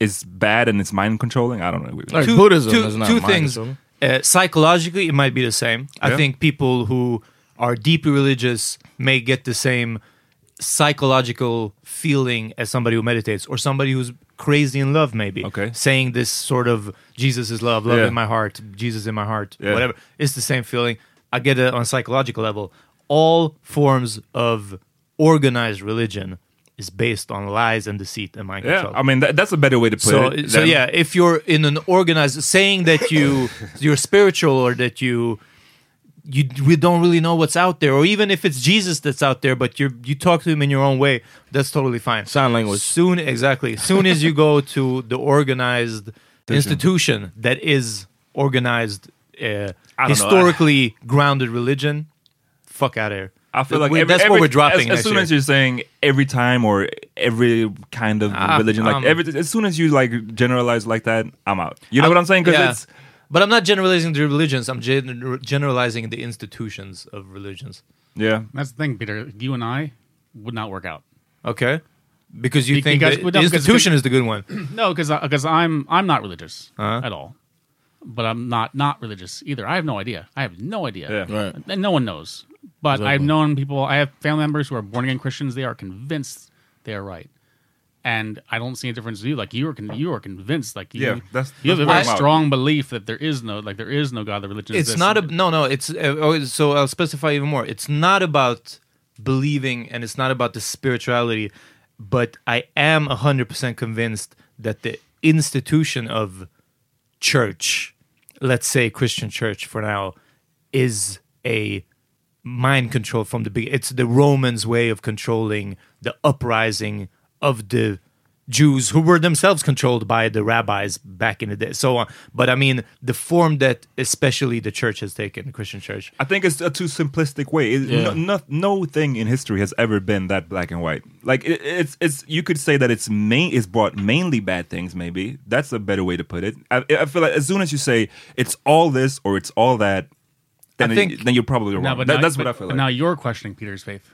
is bad and it's mind controlling, I don't know. Like two, Buddhism two- is not two mind things. controlling. Uh, psychologically, it might be the same. I Yeah. think people who are deeply religious may get the same psychological feeling as somebody who meditates or somebody who's crazy in love maybe Okay. saying this sort of jesus is love love Yeah. in my heart jesus in my heart Yeah. whatever it's the same feeling i get it on a psychological level all forms of organized religion is based on lies and deceit and mind Yeah, control I mean that, that's a better way to put so, it. so than- yeah, if you're in an organized, saying that you you're spiritual or that you you we don't really know what's out there, or even if it's Jesus that's out there, but you you talk to him in your own way, that's totally fine. Sign language. Soon, exactly. Soon as you go to the organized institution that is organized, uh, I don't know. historically grounded religion, fuck out of here. I feel like We- every- that's every- what we're dropping. As, as soon year. as you're saying every time or every kind of Ah, religion, like um, every, as soon as you like generalize like that, I'm out. You know what I'm saying? Because Yeah. it's But I'm not generalizing the religions. I'm gen- generalizing the institutions of religions. yeah. That's the thing, Peter. You and I would not work out. Okay. Because you Be- think because- that well, the no, because- institution is the good one. No, because because I'm I'm not religious Uh-huh. at all, but I'm not not religious either. I have no idea. I have no idea. Yeah. Right. And no one knows. But I've known people. I have family members who are born again Christians. They are convinced they are right, and I don't see a difference to you. Like you are con- you are convinced. Like you, Yeah, that's- you have a very where I'm at. strong belief that there is no like there is no God. The religion. It's this not a no no. It's uh, oh, so I'll specify even more. It's not about believing, and it's not about the spirituality. But I am hundred percent convinced that the institution of church, let's say Christian church for now, is a mind control from the beginning. It's the Romans' way of controlling the uprising of the Jews who were themselves controlled by the rabbis back in the day, so on. But I mean, the form that especially the church has taken, the Christian church. I think it's a too simplistic way. It, no, no, no thing in history has ever been that black and white. Like it, it's it's you could say that it's main it's brought mainly bad things. Maybe that's a better way to put it. I, I feel like as soon as you say it's all this or it's all that, then I think- it, then you're probably wrong. No, but That- now- that's but- what I feel like. Now you're questioning Peter's faith.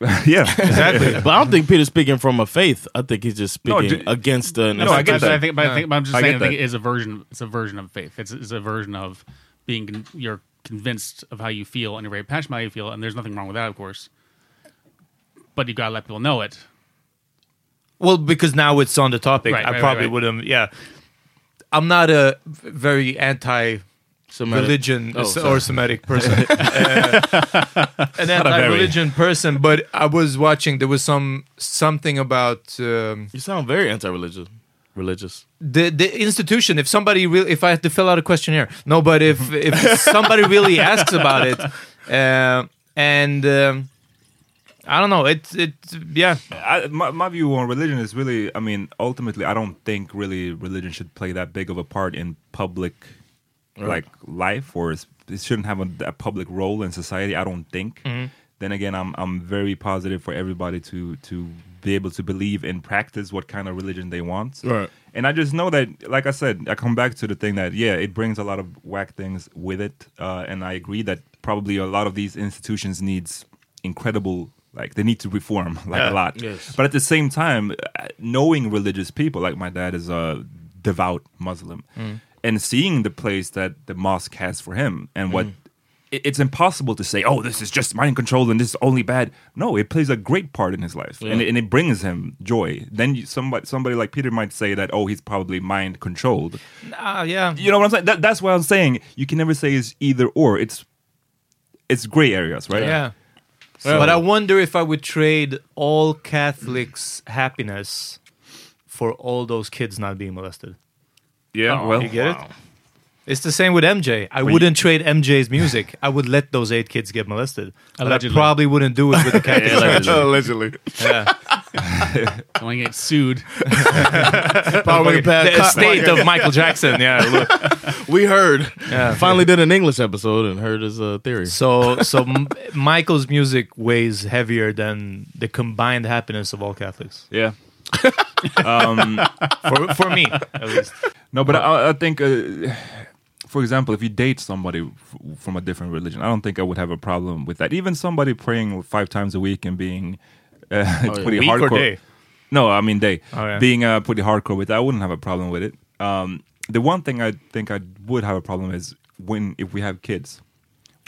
yeah, Exactly. but I don't think Peter's speaking from a faith. I think he's just No, speaking do- against the. No, I get that. I think, but I think, but I'm just I saying, get I think it is a version. It's a version of faith. It's, it's a version of being. con- You're convinced of how you feel, and you're very passionate about how you feel, and there's nothing wrong with that, of course. But you gotta let people know it. Well, because now it's on the topic, Right, I right, probably right, right. would have. Yeah, I'm not a very anti Semitic. religion Oh, or Semitic person, uh, an Not a anti-religion person. But I was watching. There was some something about um, You sound very anti-religious. Religious. the the institution. If somebody really, if I had to fill out a questionnaire, no. But if if somebody really asks about it, uh, and um, I don't know, it's it yeah. I, my, my view on religion is really, I mean, ultimately, I don't think really religion should play that big of a part in public, like life, or it shouldn't have a, a public role in society. I don't think. Then again, I'm I'm very positive for everybody to to be able to believe and practice what kind of religion they want. Right. And I just know that, like I said, I come back to the thing that yeah, it brings a lot of whack things with it, uh, and I agree that probably a lot of these institutions needs incredible, like they need to reform like a lot. Yes. But at the same time, uh, knowing religious people, like my dad is a devout Muslim, and seeing the place that the mosque has for him and what. it- It's impossible to say, "Oh, this is just mind control and this is only bad." No, it plays a great part in his life, and, it, and it brings him joy. Then you, somebody, somebody like Peter might say that, "Oh, he's probably mind controlled." Ah, yeah. You know what I'm saying? That, that's what I'm saying. You can never say it's either or. It's it's gray areas, right? Yeah. but I wonder if I would trade all Catholics' happiness for all those kids not being molested. Yeah. well, You get it? It's the same with MJ. I wouldn't trade MJ's music. I would let those eight kids get molested. But I probably wouldn't do it with the Catholic Church. Allegedly. Yeah. Don't want to get sued. Probably the estate of Michael Jackson. Yeah. Look. We heard. Yeah. Finally did an English episode and heard his uh, theory. So, so M- Michael's music weighs heavier than the combined happiness of all Catholics. yeah. For, for me, at least. No, but I, I think, uh, for example, if you date somebody f- from a different religion, I don't think I would have a problem with that. Even somebody praying five times a week and being uh, pretty Week or hardcore. day? No, I mean day. Oh, yeah. Being uh, pretty hardcore with that, I wouldn't have a problem with it. Um, the one thing I think I would have a problem is when if we have kids,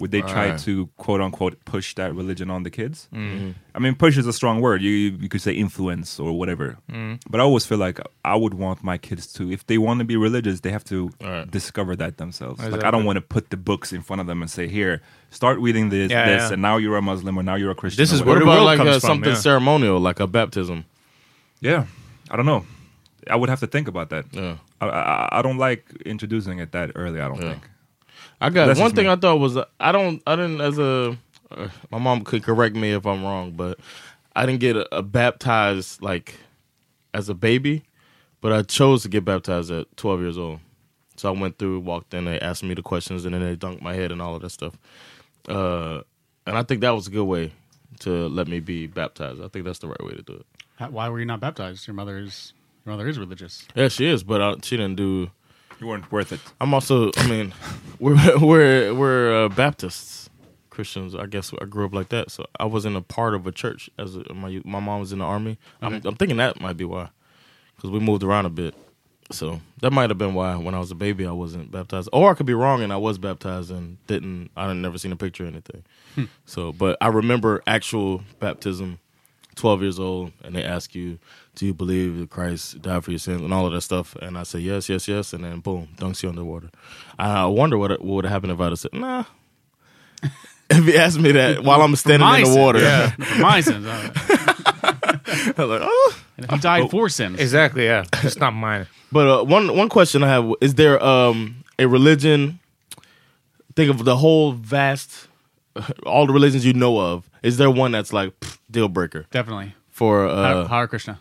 would they try Right. to quote unquote push that religion on the kids? Mm-hmm. I mean, push is a strong word. You you could say influence or whatever. Mm-hmm. But I always feel like I would want my kids to, if they want to be religious, they have to Right. discover that themselves. Like I don't want to put the books in front of them and say, "Here, start reading this, Yeah, this, yeah. and now you're a Muslim or now you're a Christian." This is. What Where the about world like comes uh, from, something yeah. ceremonial, like a baptism? Yeah, I don't know. I would have to think about that. Yeah. I, I, I don't like introducing it that early. I don't Yeah. think. I got That's one thing me. I thought was uh, I don't I didn't as a uh, my mom could correct me if I'm wrong, but I didn't get a, a baptized like as a baby, but I chose to get baptized at 12 years old. So I went through, walked in, they asked me the questions, and then they dunked my head and all of that stuff. Uh, and I think that was a good way to let me be baptized. I think that's the right way to do it. How- Why were you not baptized? Your mother is your mother is religious. Yeah, she is, but uh, she didn't do. You weren't worth it. I'm also. I mean, we're we're we're uh, Baptists, Christians. I guess I grew up like that, so I wasn't a part of a church. As a, my my mom was in the army. I'm, I'm thinking that might be why, because we moved around a bit. So that might have been why when I was a baby I wasn't baptized, or I could be wrong and I was baptized and didn't. I had never seen a picture or anything. So, but I remember actual baptism. 12 years old and they ask you do you believe that christ died for your sins and all of that stuff and i say yes yes yes and then boom dunks you underwater i wonder what, what would have happened if i'd have said nah if he asked me that while i'm standing in the sins. water For my sins. all right. I'm like, oh. And He died for sins. Exactly, yeah. It's not mine. but uh, one one question i have is there um a religion think of the whole vast all the religions you know of is there one that's like pff, deal breaker Definitely. for Hare, uh Hare Krishna.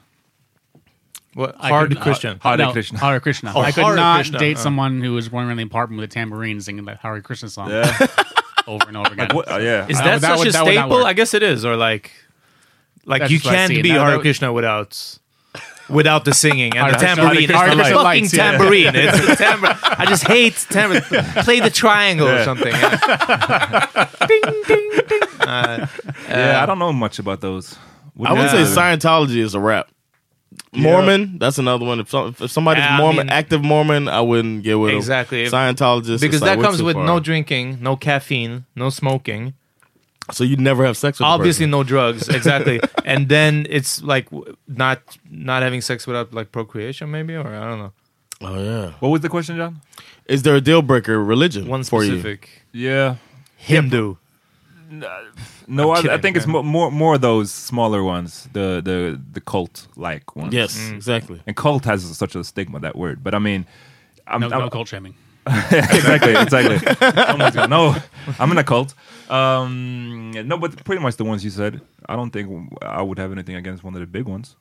What? I Hard could- Christian. Hare no, Krishna. Hare Krishna. Oh, I could Hare not Krishna, date uh. someone who was running around the apartment with a tambourine singing that Hare Krishna song over and over again. What, uh, yeah. Is That that, would- that such would- a that would not staple? work. I guess it is. Or like, like That's you what I can't see. be That- Hare that- Krishna without without the singing and the tambourine. Hare It's Krishna the lights, fucking yeah. tambourine. It's the tambourine. I just hate tambourine. Play the triangle or something. Yeah. ding ding ding. Uh, yeah, I don't know much about those. I would say Scientology is a rap. Mormon, that's another one. If, some, if somebody's Yeah, I Mormon, mean- active Mormon, I wouldn't get with 'em. Exactly. Scientologist, because that we're comes with far. no drinking, no caffeine, no smoking. So you never have sex with. obviously person. no drugs exactly and then it's like w- not not having sex without like procreation maybe or i don't know Oh yeah. What was the question, John? Is there a deal breaker religion One for you? specific Yeah. Hindu. No, I'm I, I kidding, think it's man. mo- more more of those smaller ones, the the the cult like ones. Yes, mm. exactly. And cult has such a stigma that word, but I mean, I'm, No, I'm no cult shaming. exactly, exactly. Someone's gonna, no, I'm in a cult. Um, no, but pretty much the ones you said. I don't think I would have anything against one of the big ones.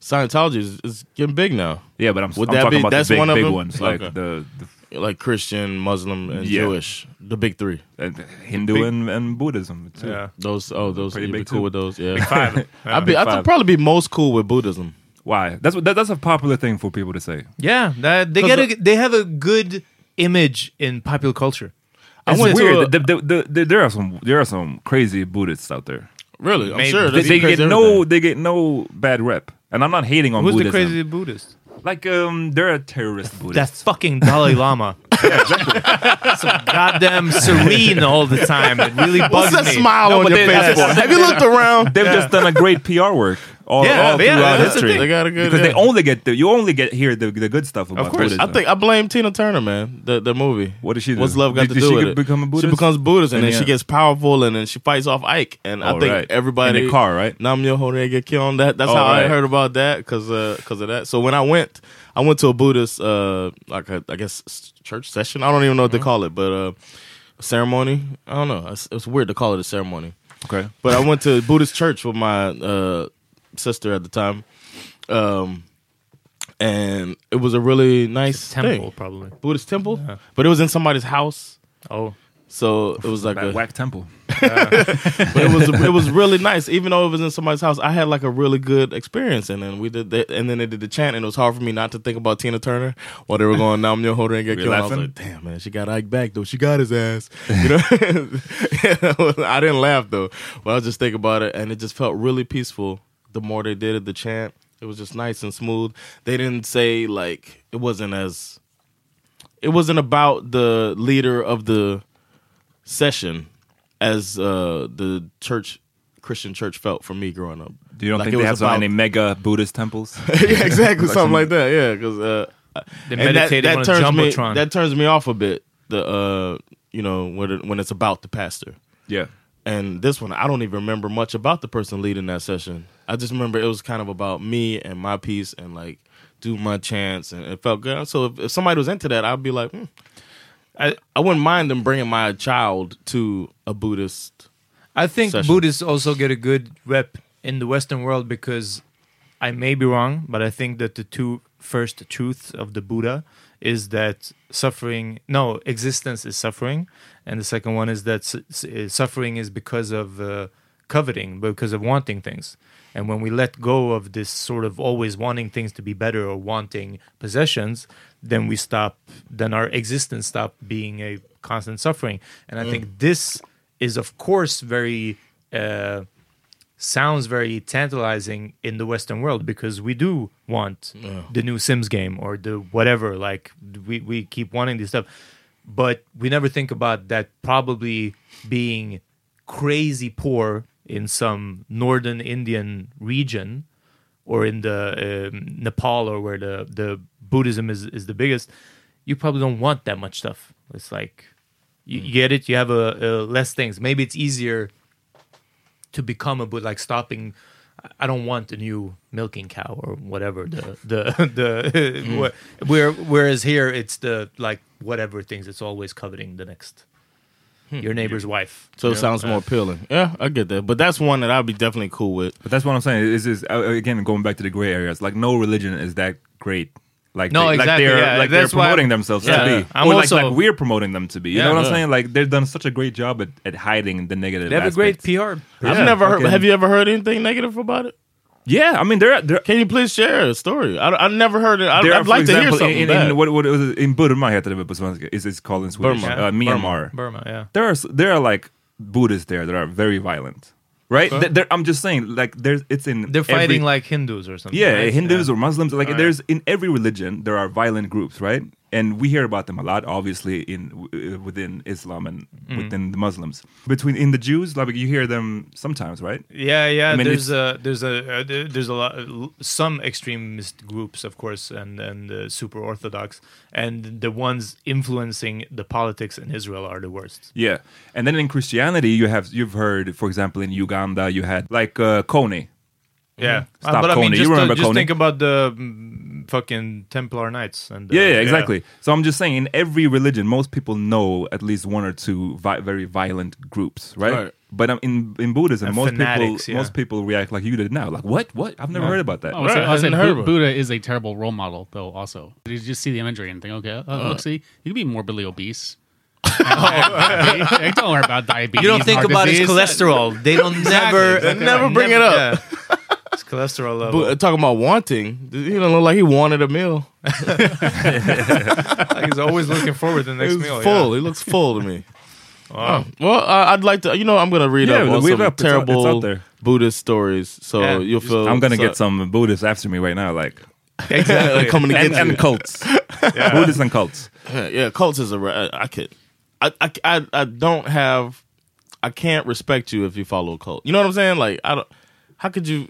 Scientology is, is getting big now. Yeah, but I'm, Would I'm that talking be- about that's the big, one of big them? ones, like Okay. the, the Like Christian, Muslim, and Yeah. Jewish, the big three. and Hindu Big- and, and Buddhism. Too. Yeah. Those oh those Pretty you'd be big cool too. with those. Yeah, five. I'd be I'd probably be most cool with Buddhism. Why? That's what that, that's a popular thing for people to say. Yeah, that, they 'Cause get a, they have a good image in popular culture. I It's went to weird. a- The- the- the- the- there are some there are some crazy Buddhists out there. Really, I'm Maybe. sure They, they get no everything. they get no bad rep, and I'm not hating on Who's the crazy Buddhist? Like um, they're a terrorist Buddhist. That fucking Dalai Lama. so goddamn serene all the time. It really bugs What's that me. smile No, on your face? Have you looked around? They've just done a great PR work all, Yeah, all yeah, throughout the history. thing. They got a good. because they only get the you only get hear the, the good stuff about Of course. Buddhism. I think I blame Tina Turner, man. The the movie. What did she do? What's love got Did- to did do she with it? become a Buddhist? She becomes Buddhist, and In then the she gets powerful, and then she fights off Ike. And I Oh, think right. everybody In the car, right? Nam yo get killed on that. That's Oh, how I heard about that because because of that. So when I went, I went to a Buddhist uh like a, I guess church session. I don't even know what they Mm-hmm. call it, but uh ceremony. I don't know. It's, it's weird to call it a ceremony. okay. But I went to Buddhist church with my uh, sister at the time, um, and it was a really nice Temple, thing. probably. Buddhist temple, but it was in somebody's house, Oh, so it was like That a. whack temple. But it was it was really nice, even though it was in somebody's house. I had like a really good experience, and then we did that, and then they did the chant, and it was hard for me not to think about Tina Turner while they were going Nam Yo Ho and get Were you killed. I was laughing? like, damn man, she got Ike back though. She got his ass. You know, I didn't laugh though, but I was just thinking about it, and it just felt really peaceful. The more they did it, the chant, it was just nice and smooth. They didn't say like it wasn't as it wasn't about the leader of the session as uh the church Christian church felt for me growing up. Do you don't Like, think it they was have so about- many mega Buddhist temples? yeah, exactly, Like something some- like that. Yeah, because uh, they and that, meditated that on a turns me jumbotron. that turns me off a bit. The uh, you know, when it, when it's about the pastor. yeah. And this one, I don't even remember much about the person leading that session. I just remember it was kind of about me and my piece and like do my chance and it felt good. So if, if somebody was into that, I'd be like, hmm. I I wouldn't mind them bringing my child to a Buddhist. I think session. Buddhists also get a good rep in the Western world because I may be wrong, but I think that the two first truths of the Buddha is that suffering, no, existence is suffering, and the second one is that su- su- suffering is because of uh, coveting, because of wanting things. And when we let go of this sort of always wanting things to be better or wanting possessions, then we stop, then our existence stop being a constant suffering. And I think this is, of course, very uh, sounds very tantalizing in the Western world because we do want the new Sims game or the whatever. Like we we keep wanting this stuff, but we never think about that probably being crazy poor in some northern Indian region or in the um, Nepal or where the the Buddhism is is the biggest. You probably don't want that much stuff. It's like you, you get it. You have a, a less things. Maybe it's easier to become a Buddha, like stopping. I don't want a new milking cow or whatever the the the where, where whereas here it's the like whatever things it's always coveting the next your neighbor's wife. So you it sounds more appealing. Yeah, I get that. But that's one that I'd be definitely cool with. But that's what I'm saying. Is is uh, again going back to the gray areas? Like no religion is that great. Like No, they, exactly, like they're yeah, like they're that's why promoting I'm- themselves yeah, to be, I'm or also- like, like we're promoting them to be. You Yeah, know what yeah. I'm saying? Like they've done such a great job at, at hiding the negative. They have a great aspects. PR. I've Yeah, never heard. fucking- Have you ever heard anything negative about it? Yeah, I mean they're they're. Can you please share a story? I, I never heard it. I, there I'd for like to hear example, something in, bad. in, what, what, in Burma heter det på svenska? Is it's called in Swedish? Burma. Uh, Myanmar. Burma, yeah. There are there are like Buddhists there that are very violent, right? Okay. Th- there- I'm just saying, like there's it's in They're every- fighting like Hindus or something. yeah right? Hindus Yeah. or Muslims. Like there's in every religion there are violent groups, right? And we hear about them a lot, obviously in w- within Islam and Mhm. within the Muslims. Between in the Jews, like you hear them sometimes, right? Yeah, yeah. I mean, there's a there's a uh, there's a lot some extremist groups, of course, and and uh, super orthodox, and the ones influencing the politics in Israel are the worst. Yeah, and then in Christianity, you have you've heard, for example, in Uganda, you had like uh. Yeah, Mm-hmm. Stop Uh, but I mean, just, you uh, just think about the mm, fucking Templar Knights and uh, yeah, yeah, exactly. So I'm just saying, in every religion, most people know at least one or two vi- very violent groups, right? Right. But um, in in Buddhism, And most fanatics, people yeah. most people react like you did now. Like what? What? I've never heard about that. I would say, Right, I would say hadn't Bu- Buddha is a terrible role model, though. Also, you just see the imagery and think, okay, uh, Uh. look, see, you can be morbidly obese. Hey, don't worry about diabetes. You don't think heart about his cholesterol. They don't never They never bring it up. yeah. His cholesterol level. But, uh, talking about wanting, he don't look like he wanted a meal. Like he's always looking forward to the next He's meal. full. Yeah. He looks full to me. Wow. Oh, well, uh, I'd like to. You know, I'm gonna read Yeah, up on read some up. It's out- it's terrible out there. Buddhist stories, so Yeah, you'll just- feel. I'm gonna so- get some Buddhists after me right now, like Exactly. like coming to and, you. and cults, Buddhists and cults. Yeah, yeah, cults is a. ra- I could. I, I, I, I don't have. I can't respect you if you follow a cult. You know what I'm saying? Like, I don't. How could you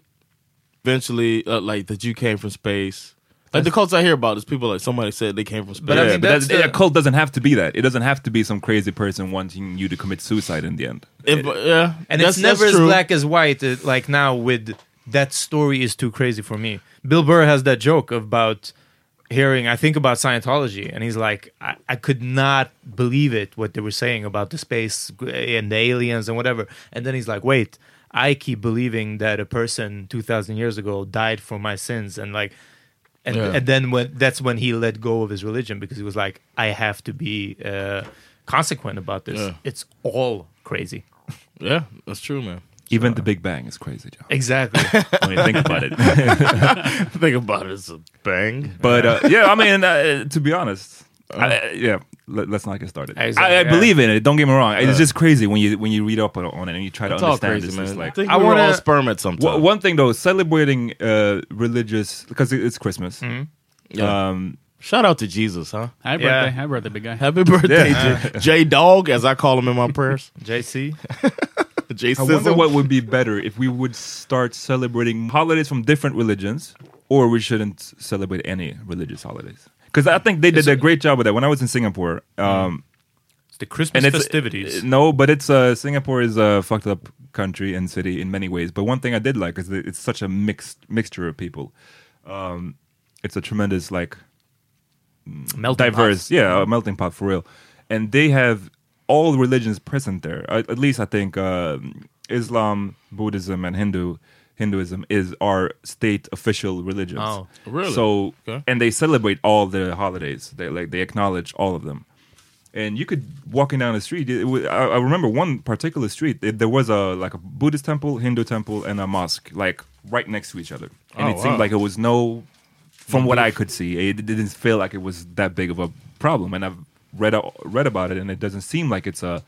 eventually uh, like that you came from space? Like the cults I hear about is people like somebody said they came from space. But I yeah, mean, but that's that- the- a cult doesn't have to be that. It doesn't have to be some crazy person wanting you to commit suicide in the end. If- yeah, and that's- it's never that's as true. black as white. uh, Like now, with that story is too crazy for me. Bill Burr has that joke about hearing. I think about Scientology, and he's like, I, I could not believe it what they were saying about the space and the aliens and whatever. And then he's like, wait, I keep believing that a person two thousand years ago died for my sins, and like. And, Yeah. and then when that's when he let go of his religion because he was like, I have to be uh, consequent about this. Yeah. It's all crazy. Yeah, that's true, man. Even the Big Bang is crazy, John. Exactly. When you think about it. Think about it, it's a bang. But uh, yeah, I mean, uh, to be honest, I, yeah, let, us not get started. Exactly, I, I yeah. believe in it. Don't get me wrong. It's just crazy when you when you read up on, on it and you try to It's all understand crazy, this. man. It's I I wanna- all sperm at some time. One thing though, celebrating uh, religious because it's Christmas. Mm-hmm. Yeah. Um, Shout out to Jesus, huh? Happy Yeah. birthday, happy birthday, big guy. Happy birthday, Yeah. J, J Dog, as I call him in my prayers. JC. J I wonder what would be better if we would start celebrating holidays from different religions, or we shouldn't celebrate any religious holidays. Because I think they did a great job with that. When I was in Singapore, um, It's the Christmas it's festivities. no, but it's uh, Singapore is a fucked up country and city in many ways. But one thing I did like is that it's such a mixed mixture of people. Um, it's a tremendous like Melting diverse, pot. yeah, a melting pot for real. And they have all religions present there. At, at least I think um Islam, Buddhism, and Hindu Hinduism is our state official religion. Oh, really? So Okay. and they celebrate all the holidays. They like they acknowledge all of them. And you could walking down the street. It, wa- I, I remember one particular street. it- there was a like a Buddhist temple, Hindu temple, and a mosque like right next to each other. And Oh, it seemed like it was no from what I could see, it didn't feel like it was that big of a problem. And I've read a- read about it, and it doesn't seem like it's a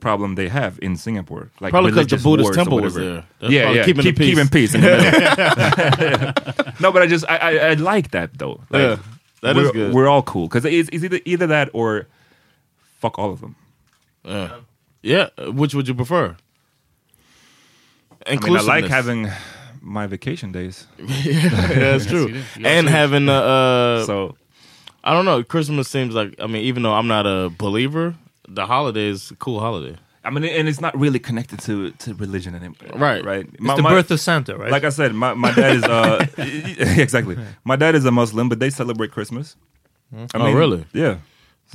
problem they have in Singapore. Like probably because the religious Buddhist temple was there. That's yeah, yeah, keeping keep, the peace. keeping peace in the middle. no, but I just I, I, I like that though. Like, Yeah, that is good. We're all cool because it's, it's either either that or fuck all of them. Yeah. yeah. Which would you prefer? I mean, I like having my vacation days. yeah, that's true. you do. You and having uh, uh So I don't know. Christmas seems like I mean, even though I'm not a believer, the holiday is a cool holiday. I mean, and it's not really connected to to religion anymore. Right. right. It's the birth of Santa, right? Like I said, my, my dad is uh exactly. My dad is a Muslim, but they celebrate Christmas. I Oh, really? Yeah.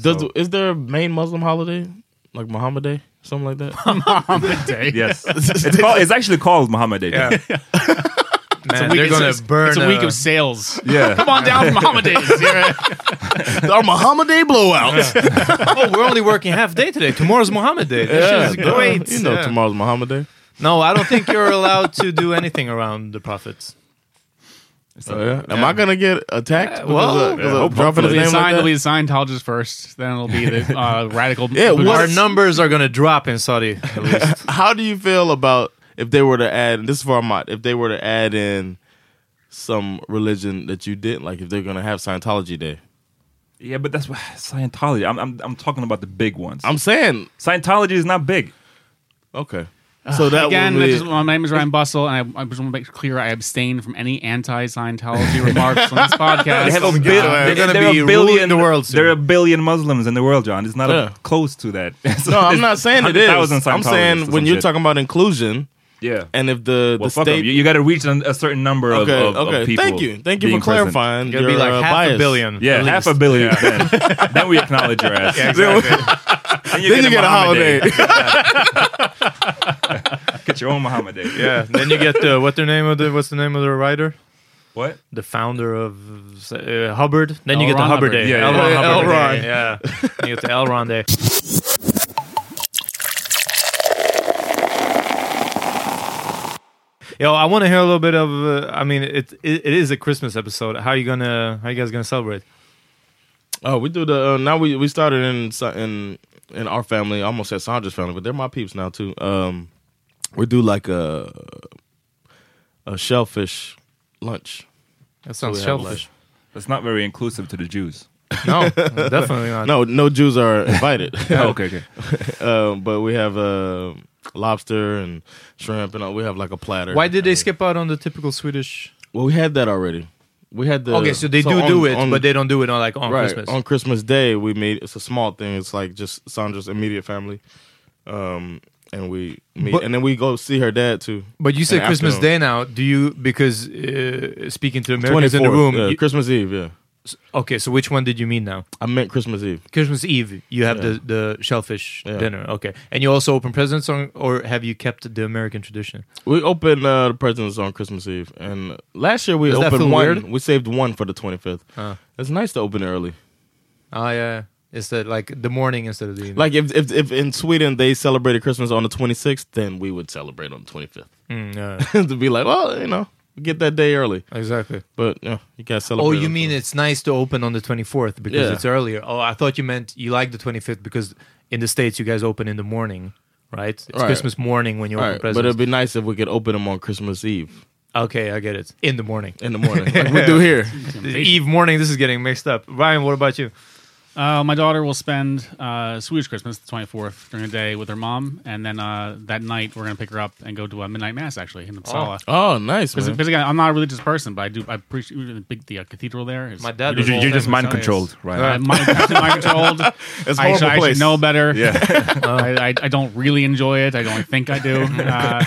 Does So- is there a main Muslim holiday like Muhammad Day, something like that? Muhammad Day. Yes, it's called. It's actually called Muhammad Day. yeah. It's a Man, week, they're gonna burn. it's a week uh, of sales. Yeah. Come on down for Muhammad Days. Our Muhammad Day blowout. oh, we're only working half day today. Tomorrow's Muhammad Day. This shit is great. You know Yeah. tomorrow's Muhammad Day. No, I don't think you're allowed to do anything around the prophets. Oh, yeah? Am I gonna get attacked? Yeah, because well, of- because yeah, of dropping It'll his be, name like assigned, it'll be Scientologists first, then it'll be the uh, radical. Yeah, Our numbers are gonna drop in Saudi. At least. How do you feel about if they were to add? This is for Ahmad. If they were to add in some religion that you didn't like, if they're gonna have Scientology Day. Yeah, but that's what Scientology. I'm, I'm I'm talking about the big ones. I'm saying Scientology is not big. okay. Uh, so that Again, would be, just, my name is Ryan Bussell, and I, I just want to make clear I abstain from any anti-Scientology remarks on this podcast. They have a God. bil- They're gonna there be are a ruling billion the world soon. There are a billion Muslims in the world, John. It's not Yeah. a, close to that. No, I'm not saying it is. I'm saying when you're shit. talking about inclusion, yeah. and if the well, the fuck 'em. state, You, you got to reach an, a certain number of, okay, of, of okay, people. thank you, thank you for clarifying. It's gonna be like uh, half bias. a billion. Yeah, at half a least. billion. Then, then we acknowledge your ass. Exactly. Then you Then you get, get a holiday. Get your own Muhammad Day. yeah. Then you get the what the name of the what's the name of the writer? What? The founder of uh, Hubbard. Then you L. get the Ron Hubbard Hubbard. Day. Yeah, L. yeah. Ron L. Ron. Day. Yeah. you get the L. Ron Day. Yo, I want to hear a little bit of. Uh, I mean, it, it it is a Christmas episode. How you gonna? How you guys gonna celebrate? Oh, we do the uh, now. We we started in in in our family. I almost said Sandra's family, but they're my peeps now too. Um, we do like a a shellfish lunch. That sounds have, selfish. That's not very inclusive to the Jews. No, definitely not. No, no Jews are invited. Oh, okay, okay. um, but we have uh, lobster and shrimp, and all. we have like a platter. Why did they skip out on the typical Swedish? Well, we had that already. We had the okay, so they do on- do it, on- but they don't do it on like on right, Christmas. On Christmas Day, we made it's a small thing. It's like just Sandra's immediate family, um, and we meet, But- and then we go see her dad too. But you say Christmas afternoon. Day now. Do you because uh, speaking to Americans in the room? yeah, you- Christmas Eve. Yeah, okay, so which one did you mean now? I meant Christmas Eve. Christmas Eve, you have Yeah. the the shellfish Yeah. dinner. Okay, and you also open presents on, or have you kept the American tradition? We open uh, the presents on Christmas Eve, and last year we Does opened one. weird? We saved one for the twenty fifth. Uh. It's nice to open early. Oh yeah, is that like the morning instead of the evening? Like if, if if in Sweden they celebrated Christmas on the twenty sixth, then we would celebrate on the twenty fifth. Mm, yeah, to be like, well, you know, get that day early. exactly. But yeah, you gotta celebrate. Oh, you mean it's nice to open on the twenty fourth because Yeah. it's earlier? Oh, I thought you meant you like the twenty fifth because in the states you guys open in the morning, right? It's Right. Christmas morning when you open Right, but it'd be nice if we could open them on Christmas Eve okay, I get it. In the morning. in the morning, like we do here. Eve morning. This is getting mixed up. Ryan, what about you? Uh, my daughter will spend uh, Swedish Christmas, the 24th, during the day with her mom. And then uh, that night, we're going to pick her up and go to a midnight mass, actually, in Uppsala. Oh, nice, Because man. because again, I'm not a religious person, but I do I appreciate the big the uh, cathedral there. Is My dad You're, was you're just mind controlled, right? Uh, mind, mind controlled. It's a I, should, horrible I should place. know better. Yeah. I, I, I don't really enjoy it. I don't think I do. Uh,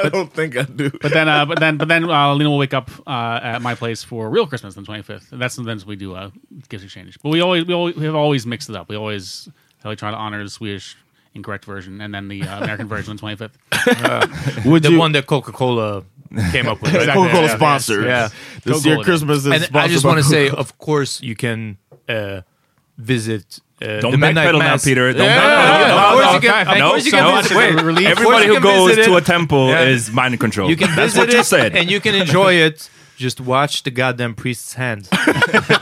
I don't think I do. but then, uh, but then, but then, uh, Lena will wake up uh, at my place for real Christmas on the 25th. And that's then we do a gift exchange. But we always, we always, we have always mixed it up. We always really try to honor the Swedish incorrect version and then the uh, American version on the 25th. Would The you? one that Coca Cola came up with. right? Exactly. Coca-Cola Yeah, sponsor. yeah. This Coca-Cola year. Christmas is And I just want to say, of course, you can uh, visit. Uh, Don't the midnight backpedal now, mass. Peter. Don't Yeah, backpedal. yeah, No, of course no, you can. okay. No, course you can visit. Wait, Everybody of who goes to a temple Yeah. is mind controlled. You can That's visit what you it, said. and you can enjoy it. Just watch the goddamn priest's hand.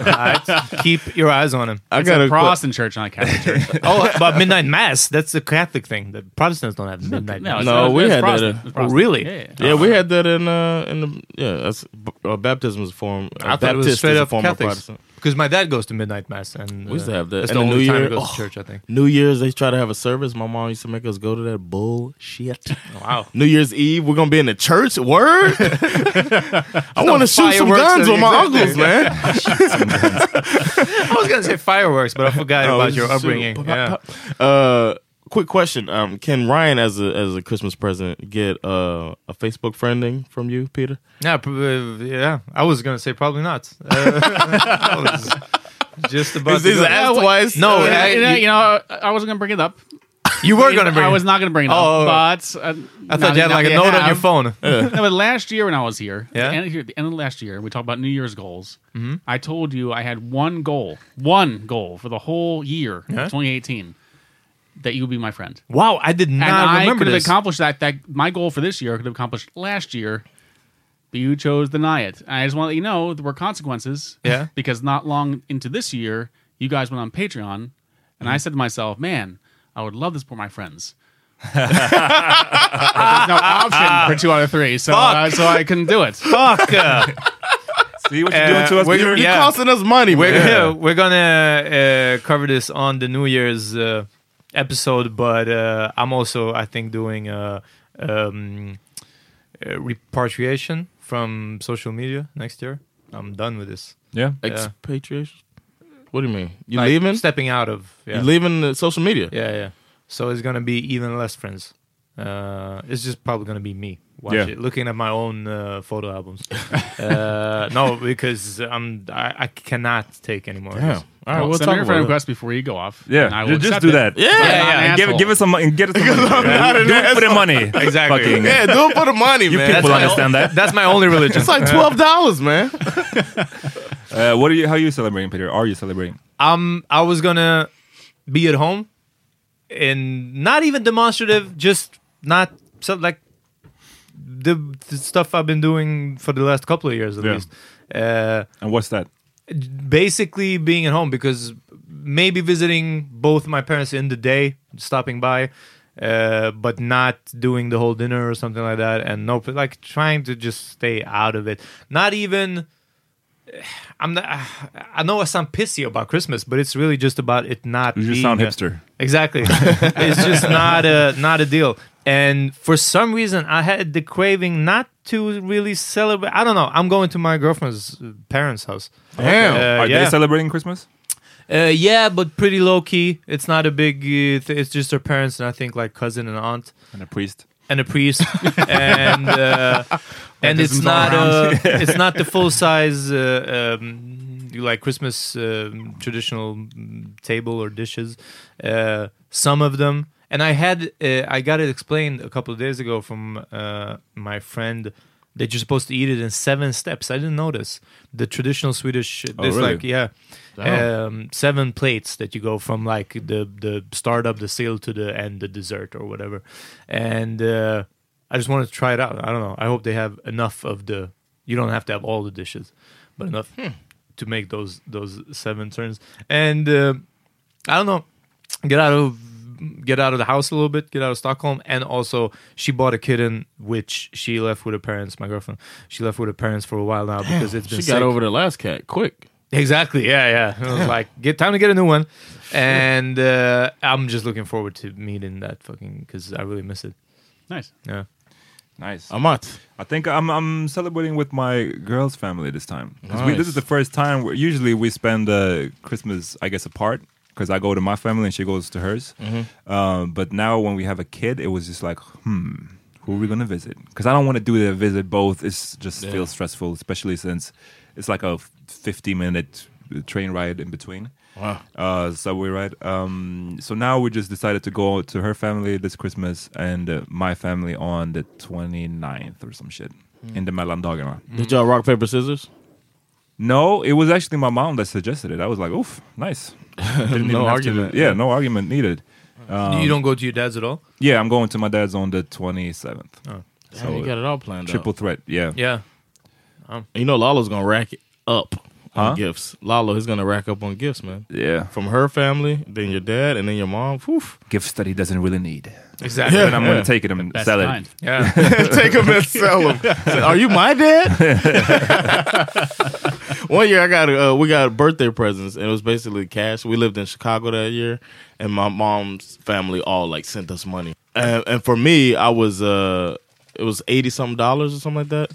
Alright? Keep your eyes on him. I It's got a a Protestant church, not a Catholic church. Oh, but midnight mass. That's the Catholic thing. The Protestants don't have midnight No, mass. it's- No, we it's had that, uh, Oh, really? Yeah, yeah. Yeah, we had that in uh in the yeah that's uh, baptism is a form. Uh, I thought it was straight up form of Catholics. Protestant. Because my dad goes to midnight mass, and We used to have that. That's And the the only New time Year- he goes oh. to church. I think. New Year's they try to have a service. My mom used to make us go to that bullshit. Wow. New Year's Eve we're gonna be in the church. Word. I want to shoot some guns with my exactly. uncles, man. I was gonna say fireworks, but I forgot Oh, about your shoot. upbringing. Yeah. Uh, quick question. Um, can Ryan, as a as a Christmas present, get uh, a Facebook friending from you, Peter? Yeah, uh, yeah. I was gonna say probably not. Uh, was just about. Is to this go- asked twice? No, Uh, I- you, know, you, you know, I wasn't going to bring it up. you were gonna bring. I it. was not going to bring it Oh, up, but uh, I thought you had like a note on your phone. no, but last year when I was here, Yeah? at, the end, here- the end of last year, we talked about New Year's goals. Mm-hmm. I told you I had one goal, one goal for the whole year, Yeah? 2018, that you would be my friend. Wow, I did And not I remember could have this. accomplished that. That my goal for this year I could have accomplished last year, but you chose to deny it. And I just want to let you know there were consequences. Yeah. Because not long into this year, you guys went on Patreon, and I said to myself, "Man, I would love to support my friends." but there's no option for two out of three, so uh, so I couldn't do it. Fuck. uh, See what you're doing to us, we're- Peter? You're costing us money, We're, man. yeah, we're gonna uh, cover this on the New Year's uh, episode, but uh, I'm also, I think, doing a, um, a repatriation from social media next year. I'm done with this. Yeah. Expatriation? What do you mean? You Like, leaving? Stepping out of. Yeah. You leaving the social media? Yeah, yeah. So it's gonna be even less friends. Uh, it's just probably gonna be me. Watch Yeah. it, looking at my own uh, photo albums. uh, no, because I'm I, I cannot take anymore. Yeah. Damn. this. All right, Well, we'll send talk me your friend request before you go off. Yeah, and I will just accept do it. that. Yeah, I'm yeah, give, asshole. give us some money. Get us some money. not do it for the money. Exactly. Fucking, Yeah, do it for the money, you man. people my understand that. That's my only religion. It's like twelve dollars, man. Uh, what are you? How are you celebrating, Peter? Are you celebrating? um, I was gonna be at home and not even demonstrative, just not so like the, the stuff I've been doing for the last couple of years at Yeah. least. Uh, And what's that? basically being at home because maybe visiting both my parents in the day, stopping by, uh, but not doing the whole dinner or something like that, and no, like trying to just stay out of it. Not even. I'm not. I know I sound pissy about Christmas, but it's really just about it not. You just sound a- hipster. Exactly. it's just not a not a deal. And for some reason, I had the craving not to really celebrate. I don't know. I'm going to my girlfriend's uh, parents' house. Damn. Uh, Are yeah. they celebrating Christmas? Uh, yeah, but pretty low key. It's not a big. Uh, th- it's just her parents and I think like cousin and aunt And a priest. and a priest, and uh, and it's not uh, it's not the full size uh, um, like Christmas um, traditional mm, table or dishes. Uh, some of them, and I had uh, I got it explained a couple of days ago from uh, my friend that you're supposed to eat it in seven steps. I didn't notice the traditional Swedish. There's really? like yeah. Um, seven plates that you go from like the the start of the sale to the end the dessert or whatever and uh, I just wanted to try it out. I don't know. I hope they have enough of the. You don't have to have all the dishes, but enough to make those those seven turns. And uh, I don't know. Get out of get out of the house a little bit. Get out of Stockholm. And also, she bought a kitten which she left with her parents. My girlfriend. She left with her parents for a while now because it's been She got over the last cat quick. Exactly. Yeah, yeah. It was like get time to get a new one, and uh, I'm just looking forward to meeting that fucking because I really miss it. Nice. Yeah. Nice. Amat. I think I'm I'm celebrating with my girl's family this time. 'Cause we, this is the first time. Where, usually we spend uh, Christmas, I guess, apart because I go to my family and she goes to hers. Um, but now when we have a kid, it was just like, hmm, who are we gonna visit? Because I don't want to do the visit both. It's just feels stressful, especially since it's like a 50 minute train ride in between. Wow. Uh, subway ride. Um, so now we just decided to go to her family this Christmas and uh, my family on the 29th or some shit in the mellandagarna. Did y'all rock paper scissors? No, it was actually my mom that suggested it. I was like, oof, nice. Didn't No even have to- yeah, no argument needed. Um, you don't go to your dad's at all? Yeah, I'm going to my dad's on the 27th. Oh. So you got it all planned Triple out. threat, yeah. Yeah. You know Lalo's gonna rack it up Huh? on gifts. Lalo is gonna rack up on gifts, man. Yeah. From her family, then your dad, and then your mom. Whew. Gifts that he doesn't really need. Exactly. And I'm going to take it and Best sell it. kind. Yeah. Take them and sell them. Are you my dad? One year I got uh, we got birthday presents and it was basically cash. We lived in Chicago that year, and my mom's family all like sent us money. And, and for me, I was uh, it was eighty something dollars or something like that,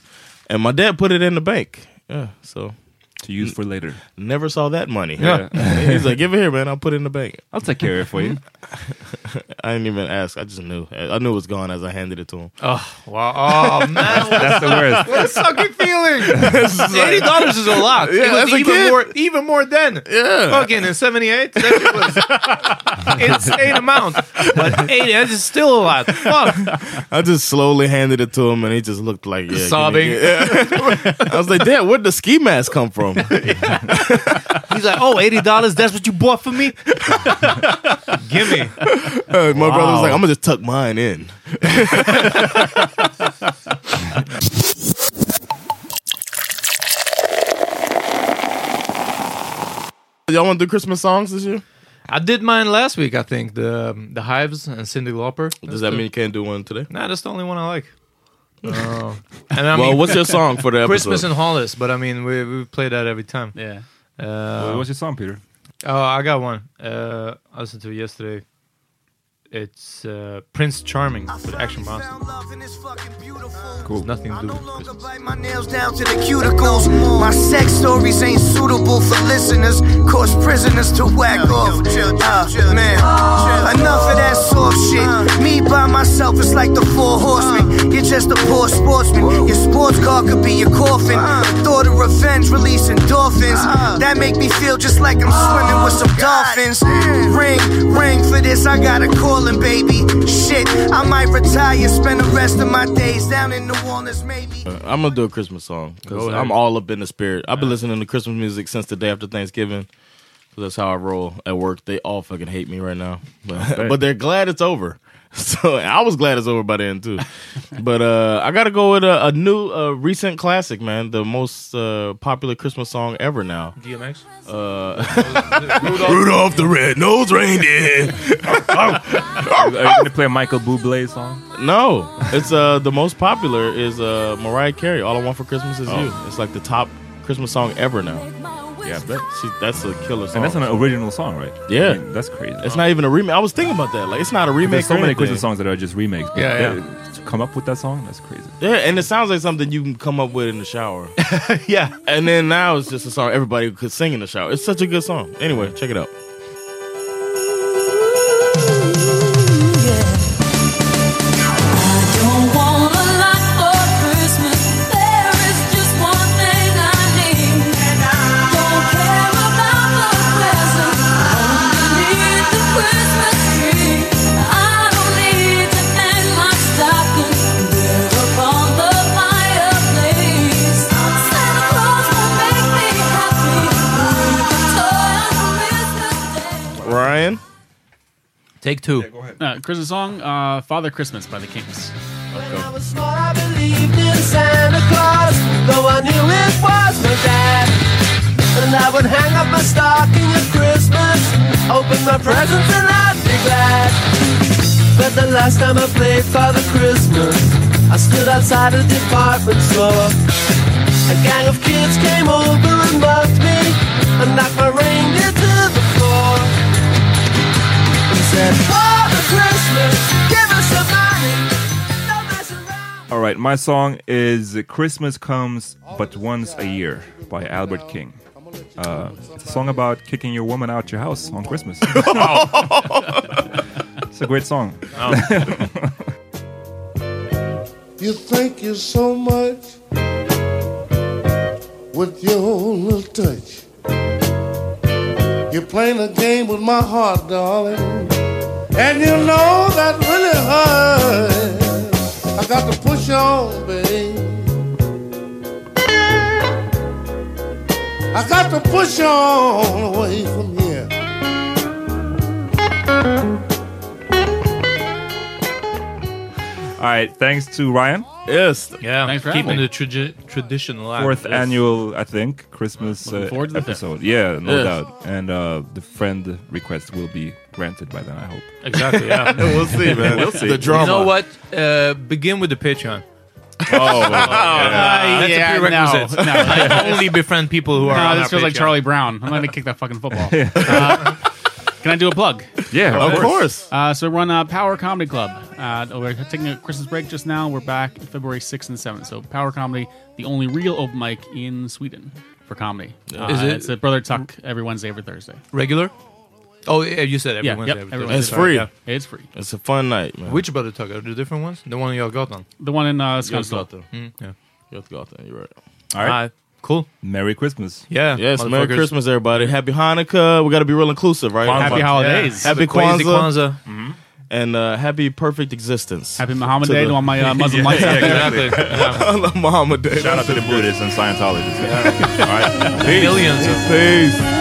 and my dad put it in the bank. Yeah, so To use for later. never saw that money. Yeah. He's like, give it here, man. I'll put it in the bank. I'll take care of it for you. I didn't even ask. I just knew. I knew it was gone as I handed it to him. oh wow. Oh man. That's the worst. What a sucky feeling. Eighty dollars is a lot. Yeah, it was as a even kid. more even more then. Yeah. Fucking in seventy eight. That shit was insane amount. But eighty, that is still a lot. Fuck. I just slowly handed it to him, and he just looked like yeah, Sobbing. Yeah. I was like, "Dad, where'd the ski mask come from?" He's like, oh, $80, that's what you bought for me? Give me. Uh, My brother was like, "I'm gonna just tuck mine in." Y'all want to do Christmas songs this year? I did mine last week, I think. The um, the Hives and Cyndi Lauper. Does that mean you can't do one today? Nah, that's the only one I like. Oh. And I well, mean, what's your song for the episode? Christmas in Hollis, but I mean, we we play that every time. Yeah. Uh, What's your song, Peter? Oh, I got one. Uh, I listened to it yesterday. It's uh, Prince Charming with Action Bronson. Cool. Nothing to do with Christmas. Bite my nails down to the cuticles. My sex stories ain't suitable for listeners. Cause prisoners to whack off. Uh, man, enough of that soft shit. Me by myself is like the four horsemen. You're just a poor sportsman. Your sports car could be your coffin. The thought of revenge releasing dolphins. That make me feel just like I'm swimming with some dolphins. Ring, ring for this. I got a calling, baby. Shit, I might retire. Spend the rest of my days down in New Orleans, maybe. Uh, I'm gonna do a Christmas song because. I'm all up in the spirit. I've been listening to Christmas music since the day after Thanksgiving. 'cause that's how I roll at work. They all fucking hate me right now, but, but they're glad it's over. So I was glad it's over by then too. but uh, I got to go with a, a new, uh, recent classic, man. The most uh, popular Christmas song ever now. DMX. Uh, Rudolph the Red-Nosed Reindeer. Are you gonna play a Michael Bublé song? No, it's uh the most popular is uh Mariah Carey. All I want for Christmas is Oh. you. It's like the top Christmas song ever now. Yeah, bet. She, that's a killer song. And that's an original song, right? Yeah. I mean, that's crazy. It's not even a remake. I was thinking about that. Like it's not a remake. There's so many. Christmas songs that are just remakes. but Yeah, that- To come up with that song, that's crazy. Yeah, and it sounds like something you can come up with in the shower. yeah. And then now it's just a song everybody could sing in the shower. It's such a good song. Anyway, check it out. Take two. Yeah, go Uh, Christmas song, uh, Father Christmas by the Kinks. I was small, I believed in Santa Claus, though I knew it was my dad. And I would hang up my stocking at Christmas, open my presents, and I'd be glad. But the last time I played Father Christmas, I stood outside a department store. A gang of kids came over and mugged me, and knocked my reindeer to the floor. And said, Father Christmas, give us some money. Don't mess around. All right, my song is "Christmas Comes But Once a Year" by Albert King. Uh, it's a song about kicking your woman out your house on Christmas. it's a great song. You thank you're so much with your little touch. You're playing a game with my heart, darling. And you know that really hurts. I got to push on, babe. I got to push on away from here. All right, thanks to Ryan. Yes. Yeah. Thanks for keeping having the tradi- tradition alive. Fourth Yes. annual, I think, Christmas Looking uh, forward to the episode. Yeah, no Yes. doubt. And uh, the friend request will be granted by then, I hope. Exactly. Yeah. we'll see, man. We'll see. The drama. You know what? Uh, begin with the Patreon. Oh, yeah. That's yeah, a prerequisite. no, no. I only befriend people who are No, on this our feels like Patreon. Charlie Brown. I'm going to kick that fucking football. Uh, can I do a plug? yeah, Of course. Uh, so we run uh, Power Comedy Club. Uh, we're taking a Christmas break just now. We're back February 6th and 7th. So Power Comedy, the only real open mic in Sweden for comedy. Uh, Is it- It's at Brother Tuck every Wednesday, every Thursday. regular. Oh, yeah, you said every Yeah, Wednesday. yep, every every Thursday. It's Wednesday. free. Yeah. It's free. It's a fun night, man. Which Brother Tuck? Are the different ones? The one y'all got on. The one in uh, Götgatan. Skanstull. Mm, yeah. Götgatan, You're right. All right. Cool. Merry Christmas. Yeah. Yes, Merry motherfuckers. Christmas, everybody. Happy Hanukkah. We got to be real inclusive, right? Kwanzaa. Happy Yeah. holidays. Happy Crazy Kwanzaa. Kwanzaa. And uh, happy perfect existence. Happy Muhammad To Day the- to all my uh, Muslim lights. Yeah, Exactly. Yeah. Muhammad Day. Shout out to the Buddhists and Scientologists. All right. Peace. Millions of Peace.